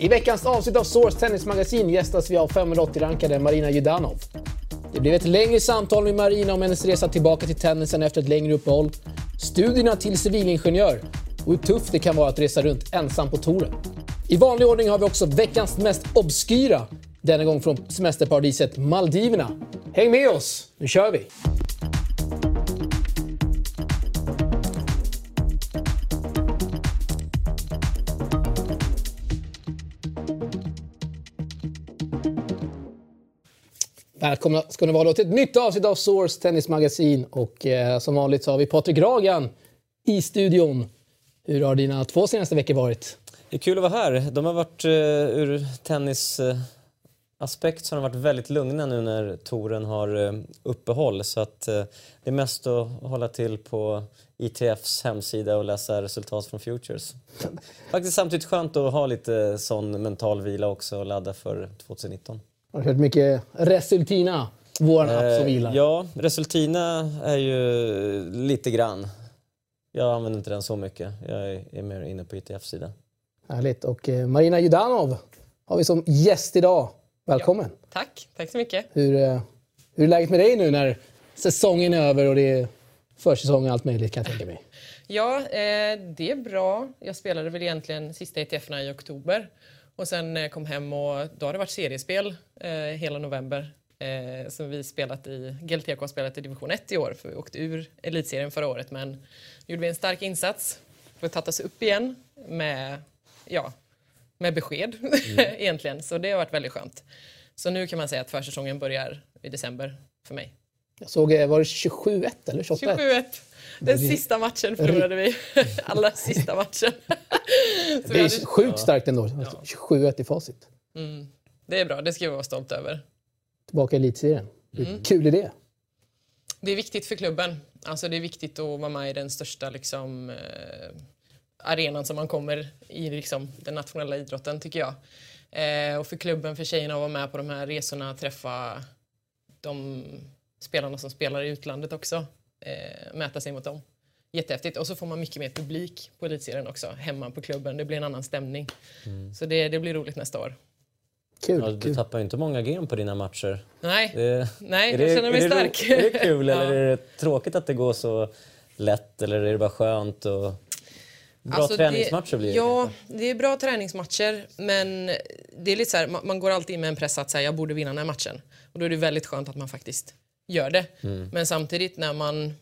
I veckans avsnitt av Source Tennismagasin gästas vi av 580-rankade Marina Judanov. Det blev ett längre samtal med Marina om hennes resa tillbaka till tennisen efter ett längre uppehåll, studierna till civilingenjör och hur tufft det kan vara att resa runt ensam på touren. I vanlig ordning har vi också veckans mest obskyra, denna gång från semesterparadiset Maldiverna. Häng med oss, nu kör vi! Välkomna ska ni vara till ett nytt avsnitt av Source Tennismagasin. Och eh, som vanligt så har vi Patrik Ragan i studion. Hur har dina två senaste veckor varit? Det är kul att vara här. De har varit eh, ur tennisaspekt eh, så har de varit väldigt lugna nu när touren har eh, uppehåll. Så att eh, det är mest att hålla till på ITFs hemsida och läsa resultat från Futures. Faktiskt samtidigt skönt att ha lite sån mental vila också och ladda för 2019. Har du hört mycket Resultina? Vår app som Eh, vilar. Ja, Resultina är ju lite grann. Jag använder inte den så mycket. Jag är, mer inne på ITF-sidan. Härligt. Och eh, Marina Judanov har vi som gäst idag. Välkommen. Tack, tack så mycket. Hur, eh, hur är läget med dig nu när säsongen är över och det är försäsong och allt möjligt kan jag tänka mig? Ja, eh, det är bra. Jag spelade väl egentligen sista ETFerna i oktober och sen eh, kom hem och då har det varit seriespel eh, hela november. Eh, så vi spelat i, GLTK har spelat i division 1 i år för vi åkte ur elitserien förra året men gjorde vi en stark insats. Vi tagit oss upp igen med, ja, med besked egentligen så det har varit väldigt skönt. Så nu kan man säga att försäsongen börjar i december för mig. Jag såg, eh, var det 27-1 eller 28-1? 27-1. Den sista matchen förlorade vi. Allra sista matchen. Så Det är hade- sjukt starkt ändå. 27-1 i facit. det är bra, det ska vi vara stolta över. Tillbaka i elitserien. Mm. kul är det? Det är viktigt för klubben. Alltså det är viktigt att vara med i den största liksom, eh, arenan som man kommer i liksom, den nationella idrotten tycker jag. Eh, och för klubben, för tjejerna att vara med på de här resorna, träffa de spelarna som spelar i utlandet också. Eh, mäta sig mot dem. Jättehäftigt. Och så får man mycket mer publik på elitserien också, hemma på klubben. Det blir en annan stämning. Så det, det blir roligt nästa år. Kul. Ja, du kul. tappar ju inte många game på dina matcher. Nej, Det, Nej, är jag det- känner mig är det stark. Är det kul eller är det tråkigt att det går så lätt eller är det bara skönt? Och... Bra Alltså, träningsmatcher det, blir det Ja, det är bra träningsmatcher men det är lite så här, man, man går alltid in med en press att säga jag borde vinna den här matchen. Och då är det väldigt skönt att man faktiskt gör det. Mm. Men samtidigt när man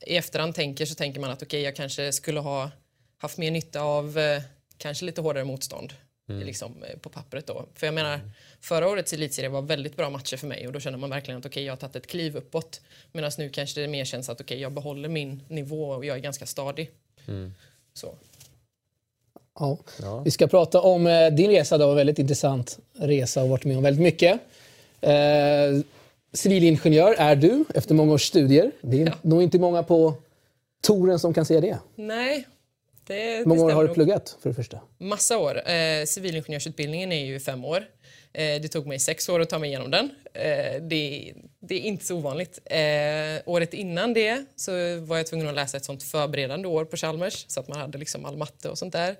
i efterhand tänker så tänker man att okej, jag kanske skulle ha haft mer nytta av eh, kanske lite hårdare motstånd Mm. liksom, eh, på pappret då. För jag menar, förra årets elitserie var väldigt bra matcher för mig och då känner man verkligen att okej, jag har tagit ett kliv uppåt. Medan nu kanske det mer känns att okej, jag behåller min nivå och jag är ganska stadig. Så. Ja. Ja. Vi ska prata om eh, din resa. Det var en väldigt intressant resa och varit med om väldigt mycket. Eh, civilingenjör är du efter många års studier. Det är Ja. nog inte många på touren som kan säga det. Nej, det, Hur många år har du nog. pluggat för det första? Massa år. Eh, civilingenjörsutbildningen är ju fem år. Eh, det tog mig sex år att ta mig igenom den. Eh, det, det är inte så ovanligt. Eh, året innan det så var jag tvungen att läsa ett sånt förberedande år på Chalmers så att man hade liksom all matte och sånt där.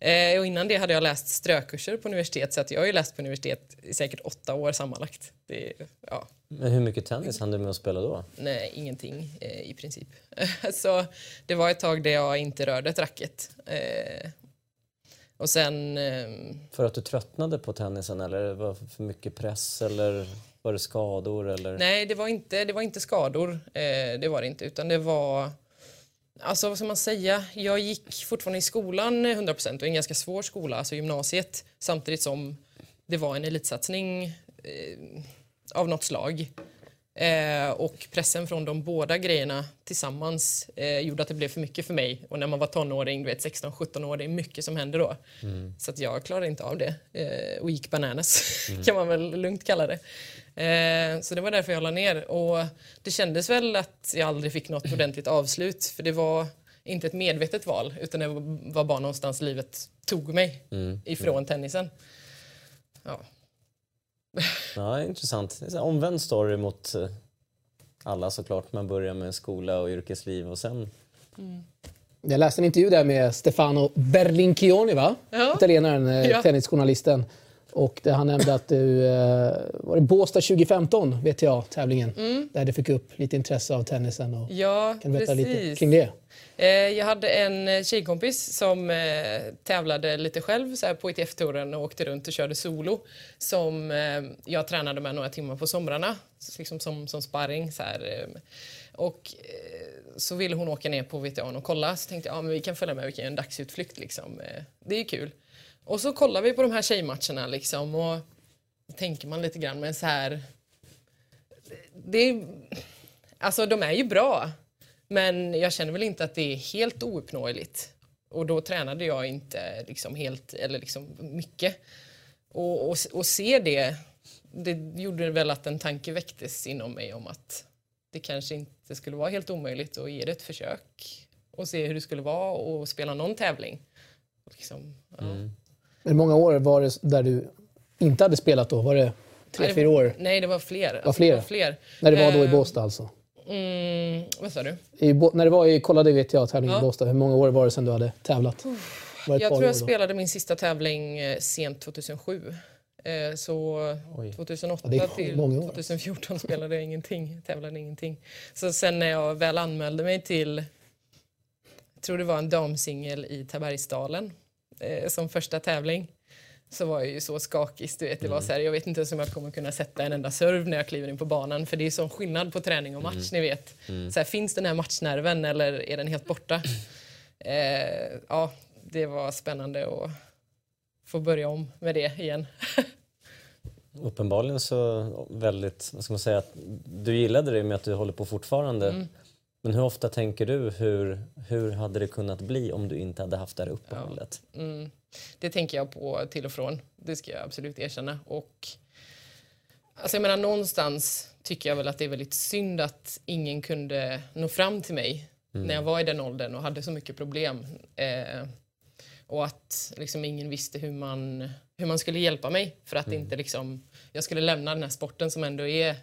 Eh, och innan det hade jag läst strökurser på universitet så att jag har ju läst på universitet i säkert åtta år sammanlagt. Det, ja, Men hur mycket tennis hann du med att spela då? Nej, ingenting eh, i princip. så det var ett tag där jag inte rörde ett racket. Eh, och sen... ehm, För att du tröttnade på tennisen eller var det för mycket press eller var det skador? Eller? nej, det var inte, det var inte skador. Eh, det var det inte. Utan det var... Alltså vad ska man säga? Jag gick fortfarande i skolan 100% och en ganska svår skola, alltså gymnasiet. Samtidigt som det var en elitsatsning eh, av något slag. Eh, och pressen från de båda grejerna tillsammans eh, gjorde att det blev för mycket för mig. Och när man var tonåring, du vet 16-17 år, det är mycket som händer då. Så att jag klarade inte av det eh, och gick bananas, kan man väl lugnt kalla det. Eh, så det var därför jag la ner. Och det kändes väl att jag aldrig fick något ordentligt avslut, för det var inte ett medvetet val, utan det var bara någonstans livet tog mig ifrån tennisen. Ja. Ja, intressant. Det är en omvänd story mot eh, alla såklart. Man börjar med skola och yrkesliv och sen Jag läste en intervju där med Stefano Berlinchioni, va? Ja. italienaren, eh, Ja. tennisjournalisten. Och där han nämnde att du, eh, var det Båstad 2015, WTA-tävlingen, där du fick upp lite intresse av tennisen. Och, Ja, kan du berätta lite precis. kring det? Eh, Jag hade en eh, tjejkompis som eh, tävlade lite själv så här, på ITF-touren och åkte runt och körde solo. Som eh, jag tränade med några timmar på somrarna, liksom som, som sparring. Så här, eh. Och så ville hon åka ner på VTA och kolla. Så tänkte jag ja, men vi kan följa med, vi kan göra en dagsutflykt. Liksom. Det är kul. Och så kollar vi på de här tjejmatcherna liksom, och tänker man lite grann men så här... Det är, alltså de är ju bra. Men jag känner väl inte att det är helt ouppnåeligt. Och då tränade jag inte liksom helt, eller liksom mycket. Och, och, och se det, det gjorde väl att en tanke väcktes inom mig om att det kanske inte skulle vara helt omöjligt att ge det ett försök och se hur det skulle vara och spela någon tävling. Liksom, ja. Mm. Hur många år var det där du inte hade spelat då? Var det tre, Nej, fyra var- år? Nej, det var fler. Alltså, fler? Det var fler. När det var då i Eh, Båstad alltså? Mm, vad sa du? I, när det var i, kollade WTA-tävlingen i Ja. Båstad, hur många år var det sedan du hade tävlat? Var Jag tror jag spelade min sista tävling eh, sent 2007. Eh, Så 2008 Ja, till många år. 2014 spelade jag ingenting, tävlade ingenting. Så sen när jag väl anmälde mig till, jag tror det var en damsingel i Tabergsdalen eh, som första tävling så var jag ju så skakig. Du vet, det Mm. var så här, jag vet inte ens om jag kommer kunna sätta en enda serv när jag kliver in på banan. För det är sån skillnad på träning och match. Mm. Ni vet. Så här, finns den här matchnerven eller är den helt borta? Eh, ja, det var spännande att få börja om med det igen. Uppenbarligen så väldigt, vad ska man säga, att du gillade det med att du håller på fortfarande. Mm. Men hur ofta tänker du, hur, hur hade det kunnat bli om du inte hade haft det här uppehållet? Mm. Det tänker jag på till och från. Det ska jag absolut erkänna. Och, alltså jag menar, någonstans tycker jag väl att det är väldigt synd att ingen kunde nå fram till mig när jag var i den åldern och hade så mycket problem. Eh, och att liksom ingen visste hur man, hur man skulle hjälpa mig för att inte liksom, jag skulle lämna den här sporten som ändå är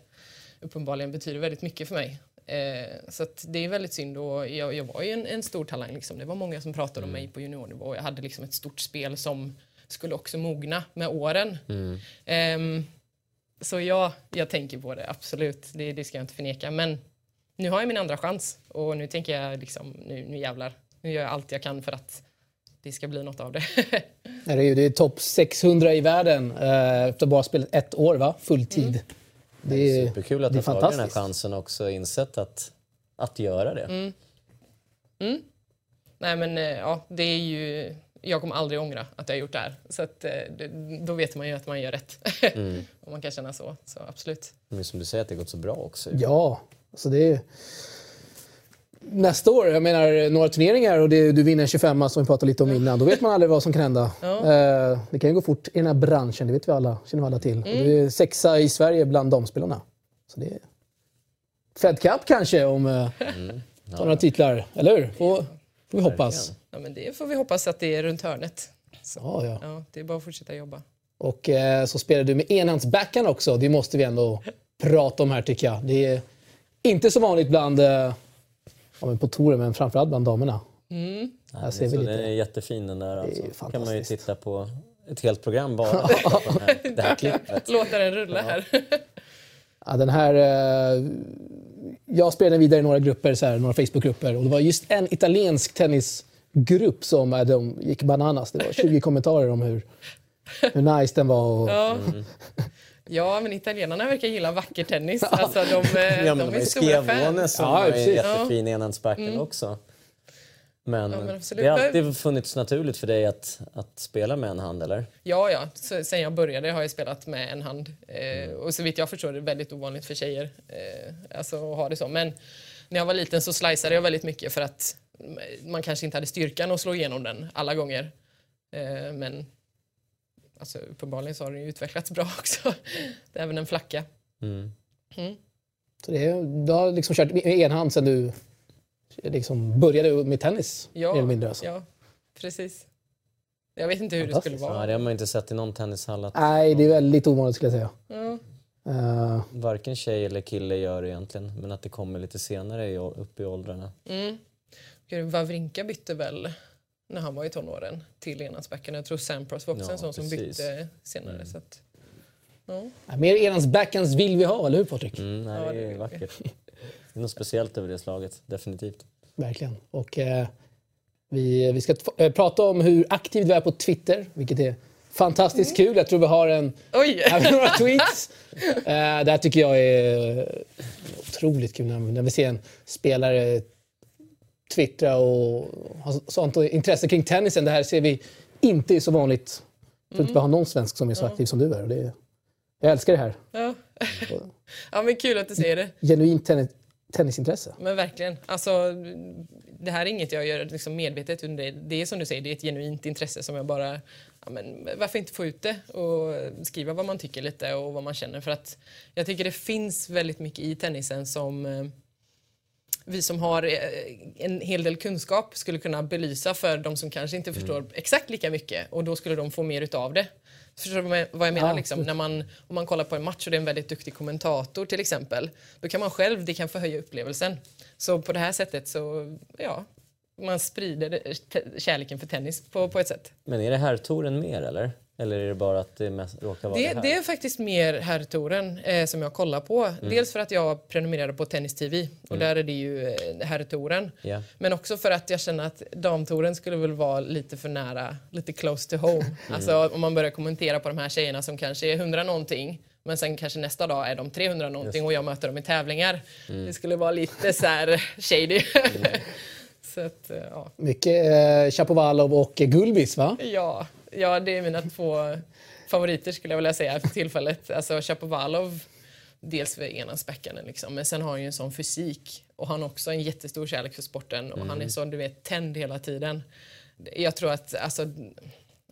uppenbarligen betyder väldigt mycket för mig. Eh, så att det är väldigt synd och jag, jag var ju en, en stor talang. Liksom. Det var många som pratade om mig på juniornivå jag hade liksom ett stort spel som skulle också mogna med åren. Ehm, så ja, jag tänker på det, absolut. Det, det ska jag inte förneka. Men nu har jag min andra chans och nu tänker jag liksom, nu, nu jävlar. Nu gör jag allt jag kan för att det ska bli något av det. Det är, ju- det är topp 600 i världen eh, efter bara spelat ett år, va? Fulltid. Mm. Det är, Superkul att det du är har tagit den här chansen och också insett att, att göra det. Mm. Nej men eh, ja, det är ju... Jag kommer aldrig ångra att jag har gjort det här. Så att, eh, då vet man ju att man gör rätt. Om man kan känna så. Så absolut. Men som du säger att det har gått så bra också. Ja, så det är... Nästa år, jag menar några turneringar och det, du vinner en 25 som vi pratade lite om innan. Då vet man aldrig vad som kan hända. Eh, det kan ju gå fort i den här branschen, det vet vi alla, känner vi alla till. Och Du är sexa i Sverige bland damspelarna. Så det är... Fed Cup kanske om eh, tar några titlar, eller hur? Får, får vi hoppas. Ja, men det får vi hoppas att det är runt hörnet. Så, Ja, ja. ja, det är bara att fortsätta jobba. Och eh, så spelar du med enhandsbackhand också. Det måste vi ändå prata om här tycker jag. Det är inte så vanligt bland, eh, ja, men på touren, men framförallt bland damerna. Här ser vi lite. den är jättefin den där. är Alltså. ju kan man ju titta på ett helt program bara på den här, det här klippet. Låta den rulla här. Ja, den här, eh, jag spelade vidare i några grupper, så här, några Facebookgrupper och det var just en italiensk tennisgrupp som eh, de gick bananas. Det var 20 kommentarer om hur, hur nice den var. Och, Ja. Ja, men italienarna verkar gilla vacker tennis. Alltså, de, eh, Ja, men de de är stora fans. som Ja, är en precis. jättefin enhandsbackhand också. Men, men absolut. det har alltid funnits naturligt för dig att, att spela med en hand, eller? Ja, ja. Så, sen jag började har jag spelat med en hand. Eh, och så vitt jag förstår är det väldigt ovanligt för tjejer eh, alltså, att ha det så. Men när jag var liten så sliceade jag väldigt mycket för att man kanske inte hade styrkan att slå igenom den alla gånger. Eh, men alltså, uppenbarligen så har den ju utvecklats bra också. Det är även en flacka. Så det, är- du har liksom kört med enhand sedan du liksom började med tennis. Ja, eller mindre, alltså. ja precis. Jag vet inte hur det skulle Ja, vara. det har man inte sett i någon tennishall att Nej, det är väldigt ovanligt skulle jag säga. Ja. Eh, varken tjej eller kille gör det egentligen. Men att det kommer lite senare i, upp i åldrarna. Wawrinka bytte väl när han var i tonåren till enhandsbacken. Jag tror Sampras var också Ja, en sån som precis. bytte senare. Så att, ja. Ja, mer enhandsbackhands vill vi ha, eller hur Patrik? Mm, nej, Ja, det det är vi. vackert. Det är något speciellt över det slaget, definitivt. Verkligen. Och, eh, vi, vi ska eh, prata om hur aktiv du är på Twitter, vilket är fantastiskt kul. Jag tror vi har en Oj! Några tweets. Eh, det här tycker jag är otroligt kul när, när vi ser en spelare twittra och ha sånt intresse kring tennisen. Det här ser vi inte är så vanligt. Jag tror inte vi har någon svensk som är så aktiv som du är. Och det är jag älskar det här. Ja. ja, men kul att du säger det. Genuint tennis, tennisintresse. Men verkligen. Alltså, det här är inget jag gör liksom medvetet. utan Det, det är som du säger, det är ett genuint intresse som jag bara... Ja, men varför inte få ut det och skriva vad man tycker lite och vad man känner. För att jag tycker det finns väldigt mycket i tennisen som eh, vi som har eh, en hel del kunskap skulle kunna belysa för de som kanske inte förstår exakt lika mycket och då skulle de få mer utav det. Förstår du vad jag- menar? Ja, liksom? När man, om man kollar på en match och det är en väldigt duktig kommentator till exempel, då kan man själv, det kan förhöja upplevelsen. Så på det här sättet så, ja, man sprider kärleken för tennis på, på ett sätt. Men är det här touren mer eller? Eller är det bara att det mest råkar vara det, Det, här? det är faktiskt mer herrtouren eh, som jag kollar på. Mm. Dels för att jag prenumererar på Tennis TV och där är det ju eh, herrtouren. Ja. Men också för att jag känner att damtouren skulle väl vara lite för nära, lite close to home. Mm. Alltså om man börjar kommentera på de här tjejerna som kanske är 100 någonting men sen kanske nästa dag är de 300 någonting och jag möter dem i tävlingar. Mm. Det skulle vara lite så här shady. så att, eh, ja. Mycket eh, Chapovalov och Gulbis, va? Ja, ja, det är mina två favoriter skulle jag vilja säga för tillfället. Alltså Chapovalov, dels för enhandsbackhanden liksom, men sen har han ju en sån fysik och han har också en jättestor kärlek för sporten och han är så du vet tänd hela tiden. Jag tror att alltså,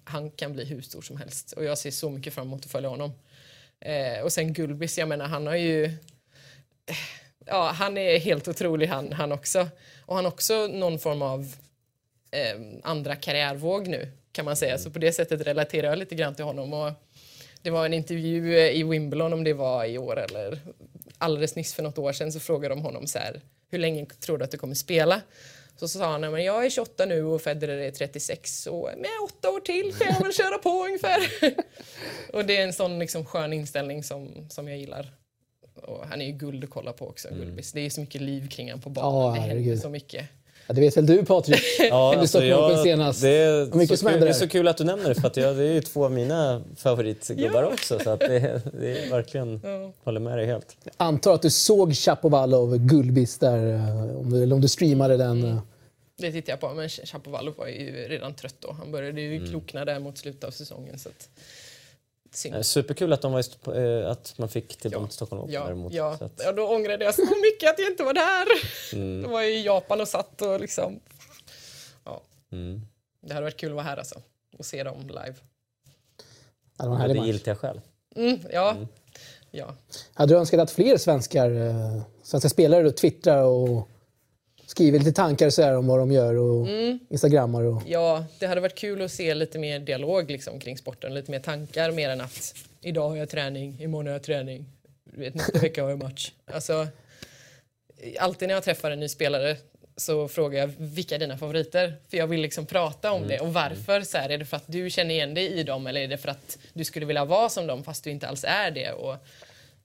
han kan bli hur stor som helst och jag ser så mycket fram emot att följa honom. Eh, och sen Gulbis, jag menar han har ju Ja, han är helt otrolig han, han också. Och han har också någon form av eh, andra karriärvåg nu kan man säga. Så på det sättet relaterar jag lite grann till honom. Och det var en intervju i Wimbledon om det var i år eller alldeles nyss för något år sedan så frågade de honom så här hur länge tror du att du kommer spela? Så, så sa han men jag är 28 nu och Federer är 36 och med åtta år till kan jag väl köra på ungefär. och det är en sån liksom skön inställning som, som jag gillar. Och han är ju guld att kolla på också, Gulbis. Det är så mycket liv kring han på banan. Ja, det händer herregud. så mycket. Ja, det vet väl du Patrik? Ja, du på Open senast. det, är mycket så kul, det är så kul att du nämner det för att jag, det är ju två av mina favoritgubbar också. Så att det, det är verkligen, Ja. håller med dig helt. Antar att du såg Chapovalov Gulbis där, eh, om du, eller om du streamade den. eh. Det tittar jag på, men Chapovalov var ju redan trött då. Han började ju Mm. klokna där mot slutet av säsongen. Så att, synd. Eh, Superkul att, de var, i St- eh, att man fick till dem till Stockholm Open Ja, däremot. ja. Så att, ja, då ångrade jag så mycket att jag inte var där. Mm. Då var jag i Japan och satt och liksom... Ja, mm. det hade varit kul att vara här alltså. Och se dem live. Ja, det var en Ja, det giltiga själv. Mm, ja. ja. Hade du önskat att fler svenskar, eh, svenska spelare twittrar och skriver lite tankar så här om vad de gör och Mm. instagrammar och... Ja, det hade varit kul att se lite mer dialog liksom, kring sporten. Lite mer tankar mer än att idag har jag träning, imorgon har jag träning, vet, nästa vecka har jag match. Alltså, alltid när jag träffar en ny spelare så frågar jag vilka är dina favoriter? För jag vill liksom prata om det och varför. Så här, är det för att du känner igen dig i dem eller är det för att du skulle vilja vara som dem fast du inte alls är det? Och,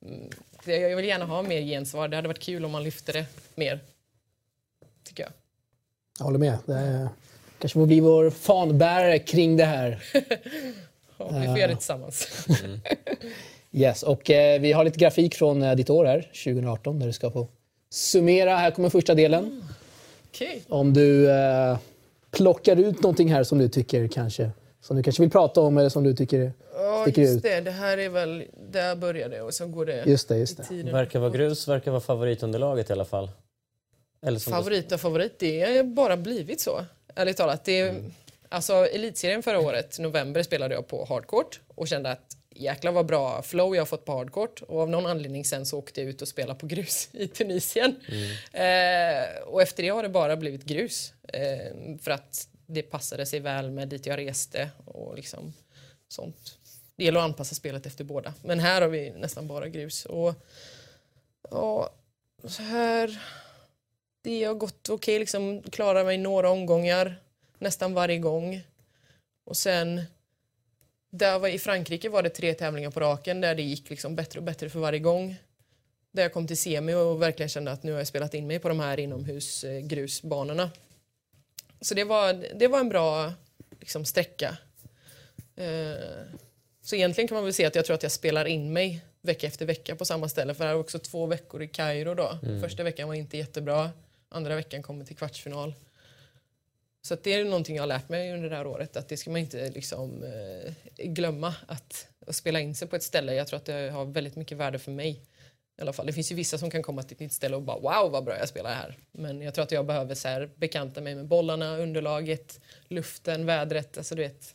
mm, det- jag vill gärna ha mer gensvar. Det hade varit kul om man lyfte det mer. Tycker jag. Jag håller med. Det är, kanske får bli vår fanbärare kring det här. Ja, vi får göra det tillsammans. Yes, och eh, vi har lite grafik från eh, ditt år här, 2018, där du ska få summera. Här kommer första delen. Okej. Om du eh, plockar ut någonting här som du tycker kanske som du kanske vill prata om eller som du tycker... Ja, Sticker just ut. det. Det här är väl... Där började och så går det Just det, just i det. tiden. Verkar vara grus, verkar vara favoritunderlaget i alla fall. Favorit och favorit, det har bara blivit så. Ärligt talat. Det är, Alltså, elitserien förra året, november, spelade jag på hardcourt och kände att jäklar vad bra flow jag har fått på hardcourt. Och av någon anledning sen så åkte jag ut och spelade på grus i Tunisien. Eh, och efter det har det bara blivit grus. Eh, för att det passade sig väl med dit jag reste och liksom sånt. Det gäller att anpassa spelet efter båda. Men här har vi nästan bara grus. Och, ja, så här... det har gått okej, liksom klarar mig några omgångar nästan varje gång. Och sen där var, i Frankrike var det tre tävlingar på raken där det gick liksom bättre och bättre för varje gång. Där jag kom till semi och verkligen kände att nu har jag spelat in mig på de här inomhusgrusbanorna. Så det var, det var en bra liksom, sträcka. Eh, så egentligen kan man väl säga att jag tror att jag spelar in mig vecka efter vecka på samma ställe. För det var också två veckor i Kairo då. Mm. Första veckan var inte jättebra. Andra veckan kommer till kvartsfinal. Så det är någonting jag har lärt mig under det här året. Att det ska man inte liksom, eh, glömma. Att, att, spela in sig på ett ställe. Jag tror att det har väldigt mycket värde för mig. I alla fall. Det finns ju vissa som kan komma till ett nytt ställe och bara wow vad bra jag spelar här. Men jag tror att jag behöver så här, bekanta mig med bollarna, underlaget, luften, vädret. Alltså, du vet,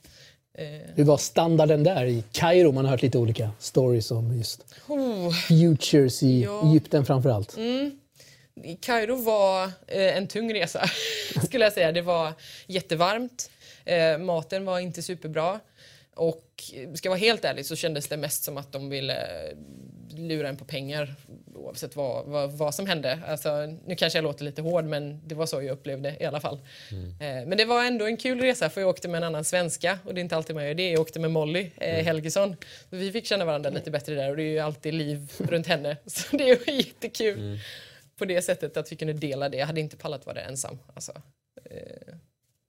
Eh. Hur var standarden där i Kairo? Man har hört lite olika stories om just oh. futures i ja. Egypten framför allt. Mm. Kairo var eh, en tung resa, skulle jag säga. Det var jättevarmt. Eh, maten var inte superbra. Och ska jag vara helt ärlig så kändes det mest som att de ville lura en på pengar oavsett vad, vad, vad som hände. Alltså, nu kanske jag låter lite hård men det var så jag upplevde i alla fall. Mm. Eh, men det var ändå en kul resa för jag åkte med en annan svenska och det är inte alltid man gör det. Jag åkte med Molly eh, mm. Helgesson. Vi fick känna varandra lite bättre där och det är ju alltid liv runt henne. Så det var jättekul mm. På det sättet att vi kunde dela det. Jag hade inte pallat vara ensam. Alltså, eh,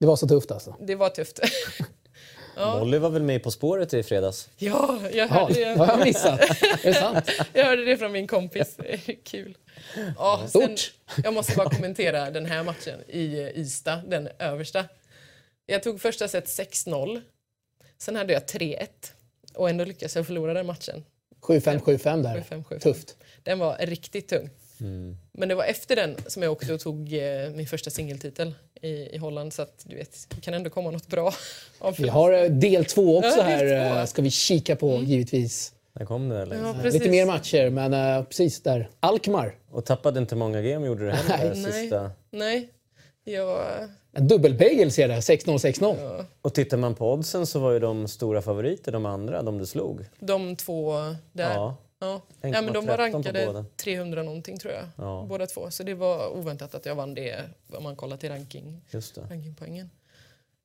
det var så tufft alltså? Det var tufft. Ja. Molly var väl med På spåret i fredags? Ja, jag hörde ja, det. har jag missat? Är det sant? jag hörde det från min kompis. Kul. Ja, sen, jag måste bara kommentera den här matchen i Ystad, den översta. Jag tog första set 6-0. Sen hade jag 3-1 och ändå lyckades jag förlora den matchen. 7-5, 7-5 där. 7 -5, 7 -5. Tufft. Den var riktigt tung. Mm. Men det var efter den som jag åkte och tog eh, min första singeltitel i, i Holland. Så att du vet, det kan ändå komma något bra. vi har eh, del två också ja, här. Två. Eh, ska vi kika på mm. givetvis. Där kom det. Eller? Ja, Lite mer matcher, men uh, precis där. Alkmaar. Och tappade inte många game gjorde du heller. Nej. Sista. Nej. Jag... En dubbelpegel ser jag 6-0, 6-0. Ja. Och tittar man på oddsen så var ju de stora favoriter, de andra, de du slog. De två där? Ja. Ja. ja men de var rankade 300 någonting tror jag, ja. båda två. Så det var oväntat att jag vann det om man kollar till ranking, Just det. rankingpoängen.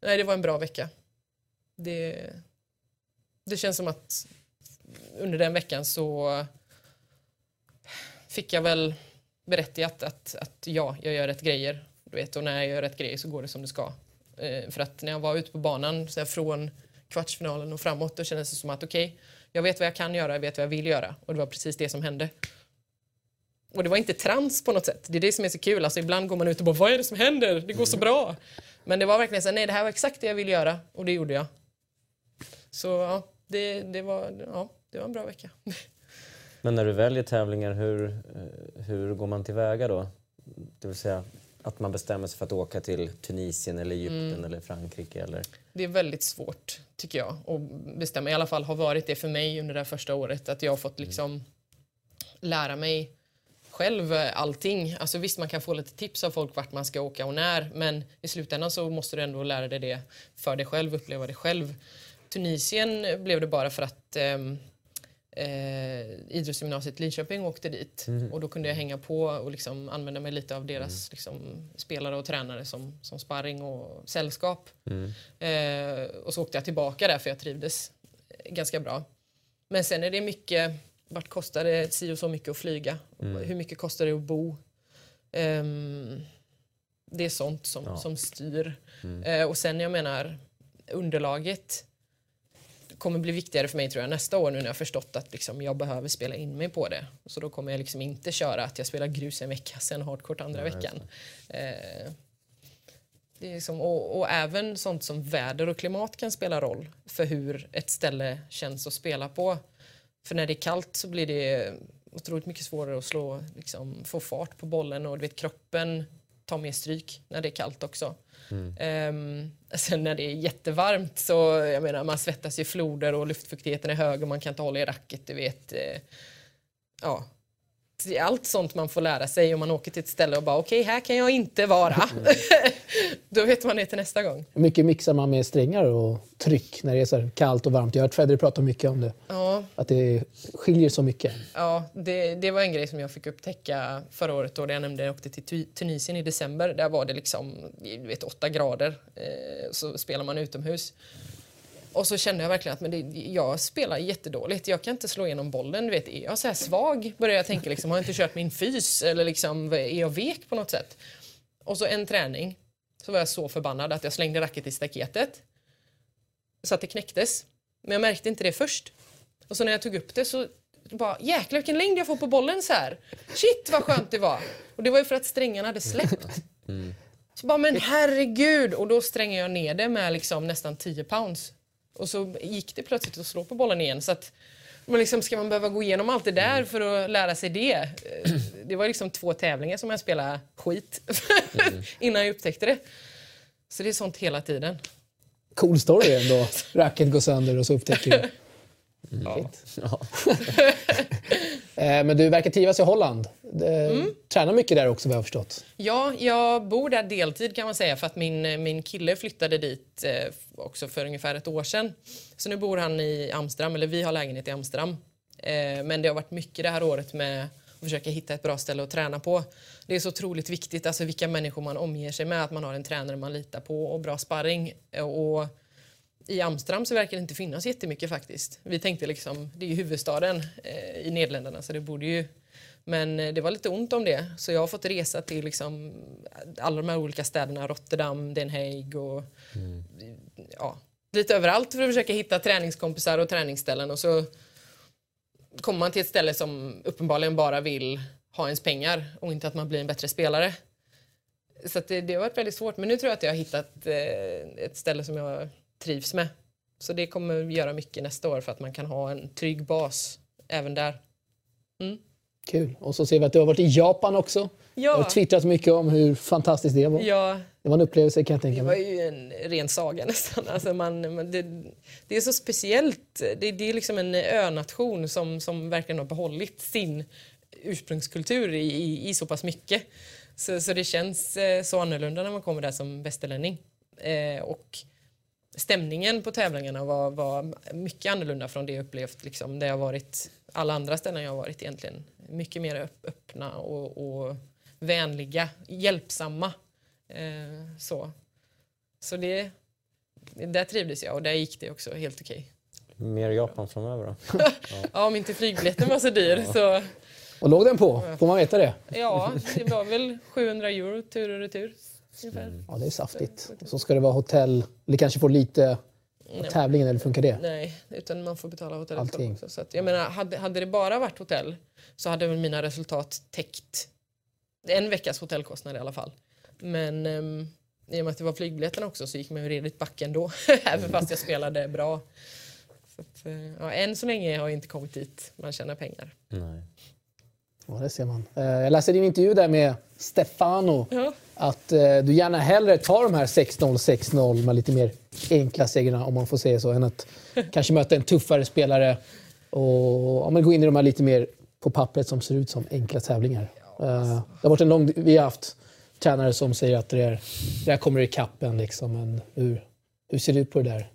Nej, det var en bra vecka. Det, det känns som att under den veckan så fick jag väl berättigat att, att ja, jag gör rätt grejer. Du vet, och när jag gör rätt grejer så går det som det ska. Eh, för att när jag var ute på banan så från kvartsfinalen och framåt då kändes det som att okej, okay, jag vet vad jag kan göra, jag vet vad jag vill göra. Och det var precis det som hände. Och det var inte trans på något sätt. Det är det som är så kul. Alltså ibland går man ut och bara vad är det som händer? Det går så bra. Men det var verkligen så nej det här var exakt det jag ville göra och det gjorde jag. Så ja, det, det, var, ja, det var en bra vecka. Men när du väljer tävlingar, hur, eh, hur går man tillväga då? Det vill säga, att man bestämmer sig för att åka till Tunisien eller Egypten mm. eller Frankrike? Eller? Det är väldigt svårt, tycker jag, att bestämma. I alla fall har varit det för mig under det här första året. Att jag har fått mm. liksom lära mig själv allting. Alltså visst, man kan få lite tips av folk vart man ska åka och när, men i slutändan så måste du ändå lära dig det för dig själv, uppleva det själv. Tunisien blev det bara för att um, eh, idrottsgymnasiet Linköping åkte dit mm. och då kunde jag hänga på och liksom använda mig lite av deras mm. liksom, spelare och tränare som, som sparring och sällskap. Mm. Eh, och så åkte jag tillbaka där för jag trivdes ganska bra. Men sen är det mycket, vart kostar det si och så mycket att flyga? Mm. Hur mycket kostar det att bo? Eh, det är sånt som, ja. som styr. Mm. Eh, och sen jag menar underlaget kommer bli viktigare för mig tror jag nästa år nu när jag förstått att liksom, jag behöver spela in mig på det. Så då kommer jag liksom inte köra att jag spelar grus en vecka, sen hardcourt andra ja, veckan. Eh, det är liksom, och, och, även sånt som väder och klimat kan spela roll för hur ett ställe känns att spela på. För när det är kallt så blir det otroligt mycket svårare att slå, liksom, få fart på bollen och du vet, kroppen tar mer stryk när det är kallt också. Mm. Um, sen när det är jättevarmt så jag menar man svettas i floder och luftfuktigheten är hög och man kan inte hålla i racket, du vet. Uh, ja allt, sånt man får lära sig om man åker till ett ställe och bara okej, okay, här kan jag inte vara. Då vet man det till nästa gång. Hur mycket mixar man med strängar och tryck när det är så kallt och varmt? Jag har hört Federer prata mycket om det. Ja. Att det skiljer så mycket. Ja, det, det var en grej som jag fick upptäcka förra året då jag nämnde jag åkte till Tunisien i december. Där var det liksom, vet, åtta grader. Eh, så spelar man utomhus. Och så kände jag verkligen att men det, jag spelar jättedåligt. Jag kan inte slå igenom bollen. Du vet, är jag så här svag? Börjar jag tänka. Liksom, har jag inte kört min fys? Eller liksom, är jag vek på något sätt? Och så en träning så var jag så förbannad att jag slängde racket i staketet. Så att det knäcktes. Men jag märkte inte det först. Och så när jag tog upp det så bara jäklar vilken längd jag får på bollen så här. Shit vad skönt det var. Och det var ju för att strängarna hade släppt. Mm. Så bara men herregud. Och då strängade jag ner det med liksom nästan 10 pounds. Och så gick det plötsligt att slå på bollen igen. Så att, men liksom, ska man behöva gå igenom allt det där för att lära sig det? Eh, det var liksom två tävlingar som jag spelade skit mm. innan jag upptäckte det. Så det är sånt hela tiden. Cool story ändå. Racket går sönder och så upptäcker du. Mm. Ja. ja. Eh, men du verkar trivas i Holland. Mm. Tränar mycket där också vad jag har förstått. Ja, jag bor där deltid kan man säga för att min, min kille flyttade dit eh, också för ungefär ett år sedan. Så nu bor han i Amsterdam, eller vi har lägenhet i Amsterdam. Eh, men det har varit mycket det här året med att försöka hitta ett bra ställe att träna på. Det är så otroligt viktigt, alltså vilka människor man omger sig med, att man har en tränare man litar på och bra sparring. Och i Amsterdam så verkar det inte finnas jättemycket faktiskt. Vi tänkte liksom, det är ju huvudstaden eh, i Nederländerna så det borde ju men eh, det var lite ont om det så jag har fått resa till liksom alla de här olika städerna, Rotterdam, Den Haag och mm. ja, lite överallt för att försöka hitta träningskompisar och träningsställen och så kommer man till ett ställe som uppenbarligen bara vill ha ens pengar och inte att man blir en bättre spelare. Så det, det har varit väldigt svårt men nu tror jag att jag har hittat eh, ett ställe som jag trivs med. Så det kommer göra mycket nästa år för att man kan ha en trygg bas även där. Mm. Kul. Och så ser vi att du har varit i Japan också. Ja. Och twittrat mycket om hur fantastiskt det var. Ja. Det var en upplevelse kan jag tänka mig. Det var ju en ren saga nästan. Alltså man, man det, det, är så speciellt. Det, det, är liksom en önation som, som verkligen har behållit sin ursprungskultur i, i, i så pass mycket. Så, så det känns eh, så annorlunda när man kommer där som västerlänning. Eh, och stämningen på tävlingarna var, var mycket annorlunda från det jag upplevt liksom, där jag varit alla andra ställen jag har varit egentligen. Mycket mer öppna och, och vänliga, hjälpsamma. Eh, så så det, där trivdes jag och där gick det också helt okej. Mer Japan framöver då? ja. ja, om inte flygbiljetten var så dyr ja. så... Och låg den på? Får man veta det? Ja, det var väl 700 euro tur och retur. Mm. Ja, det är saftigt. Så ska det vara hotell, eller kanske få lite av tävlingen, eller funkar det? Nej, utan man får betala hotellet också. Så att, jag menar, hade, hade det bara varit hotell så hade väl mina resultat täckt en veckas hotellkostnad i alla fall. Men um, i och med att det var flygbiljetten också så gick man ju redigt backen då, även fast jag spelade bra. Så att, eh, ja, än så länge har jag inte kommit dit man tjänar pengar. Nej. Ja, det ser man. Eh, jag läste din intervju där med Stefano. Ja. Att eh, du gärna hellre tar de här 6-0, 6-0 med lite mer enkla segrarna, om man får säga så, än att kanske möta en tuffare spelare och ja, gå in i de här lite mer på pappret som ser ut som enkla tävlingar. Ja, eh, alltså. det har varit en lång... Vi har haft tränare som säger att det, är, det här kommer i kappen liksom. Men hur, hur ser det ut på det där?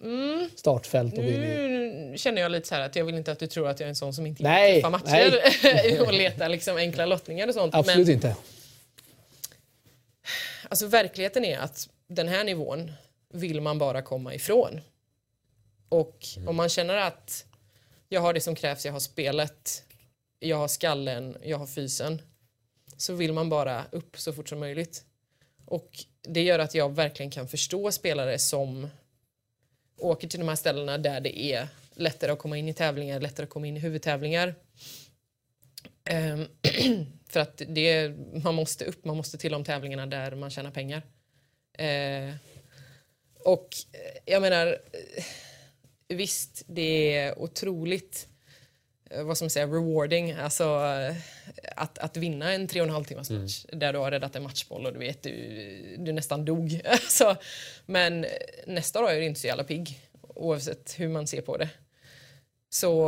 Mm. Startfält och Nu känner jag lite så här att jag vill inte att du tror att jag är en sån som inte nej, träffar matcher och letar liksom enkla lottningar och sånt. Absolut men, inte. Alltså verkligheten är att den här nivån vill man bara komma ifrån. Och mm. om man känner att jag har det som krävs, jag har spelet, jag har skallen, jag har fysen så vill man bara upp så fort som möjligt. Och det gör att jag verkligen kan förstå spelare som åker till de här ställena där det är lättare att komma in i tävlingar, lättare att komma in i huvudtävlingar. Um, för att det, man måste upp, man måste till de tävlingarna där man tjänar pengar. Uh, och eh, jag menar, eh, visst det är otroligt vad ska man säga, rewarding, alltså att, att vinna en tre och en halv timmars mm. match mm. där du har räddat en matchboll och du vet du, du nästan dog. alltså, men nästa dag är du inte så jävla pigg oavsett hur man ser på det. Så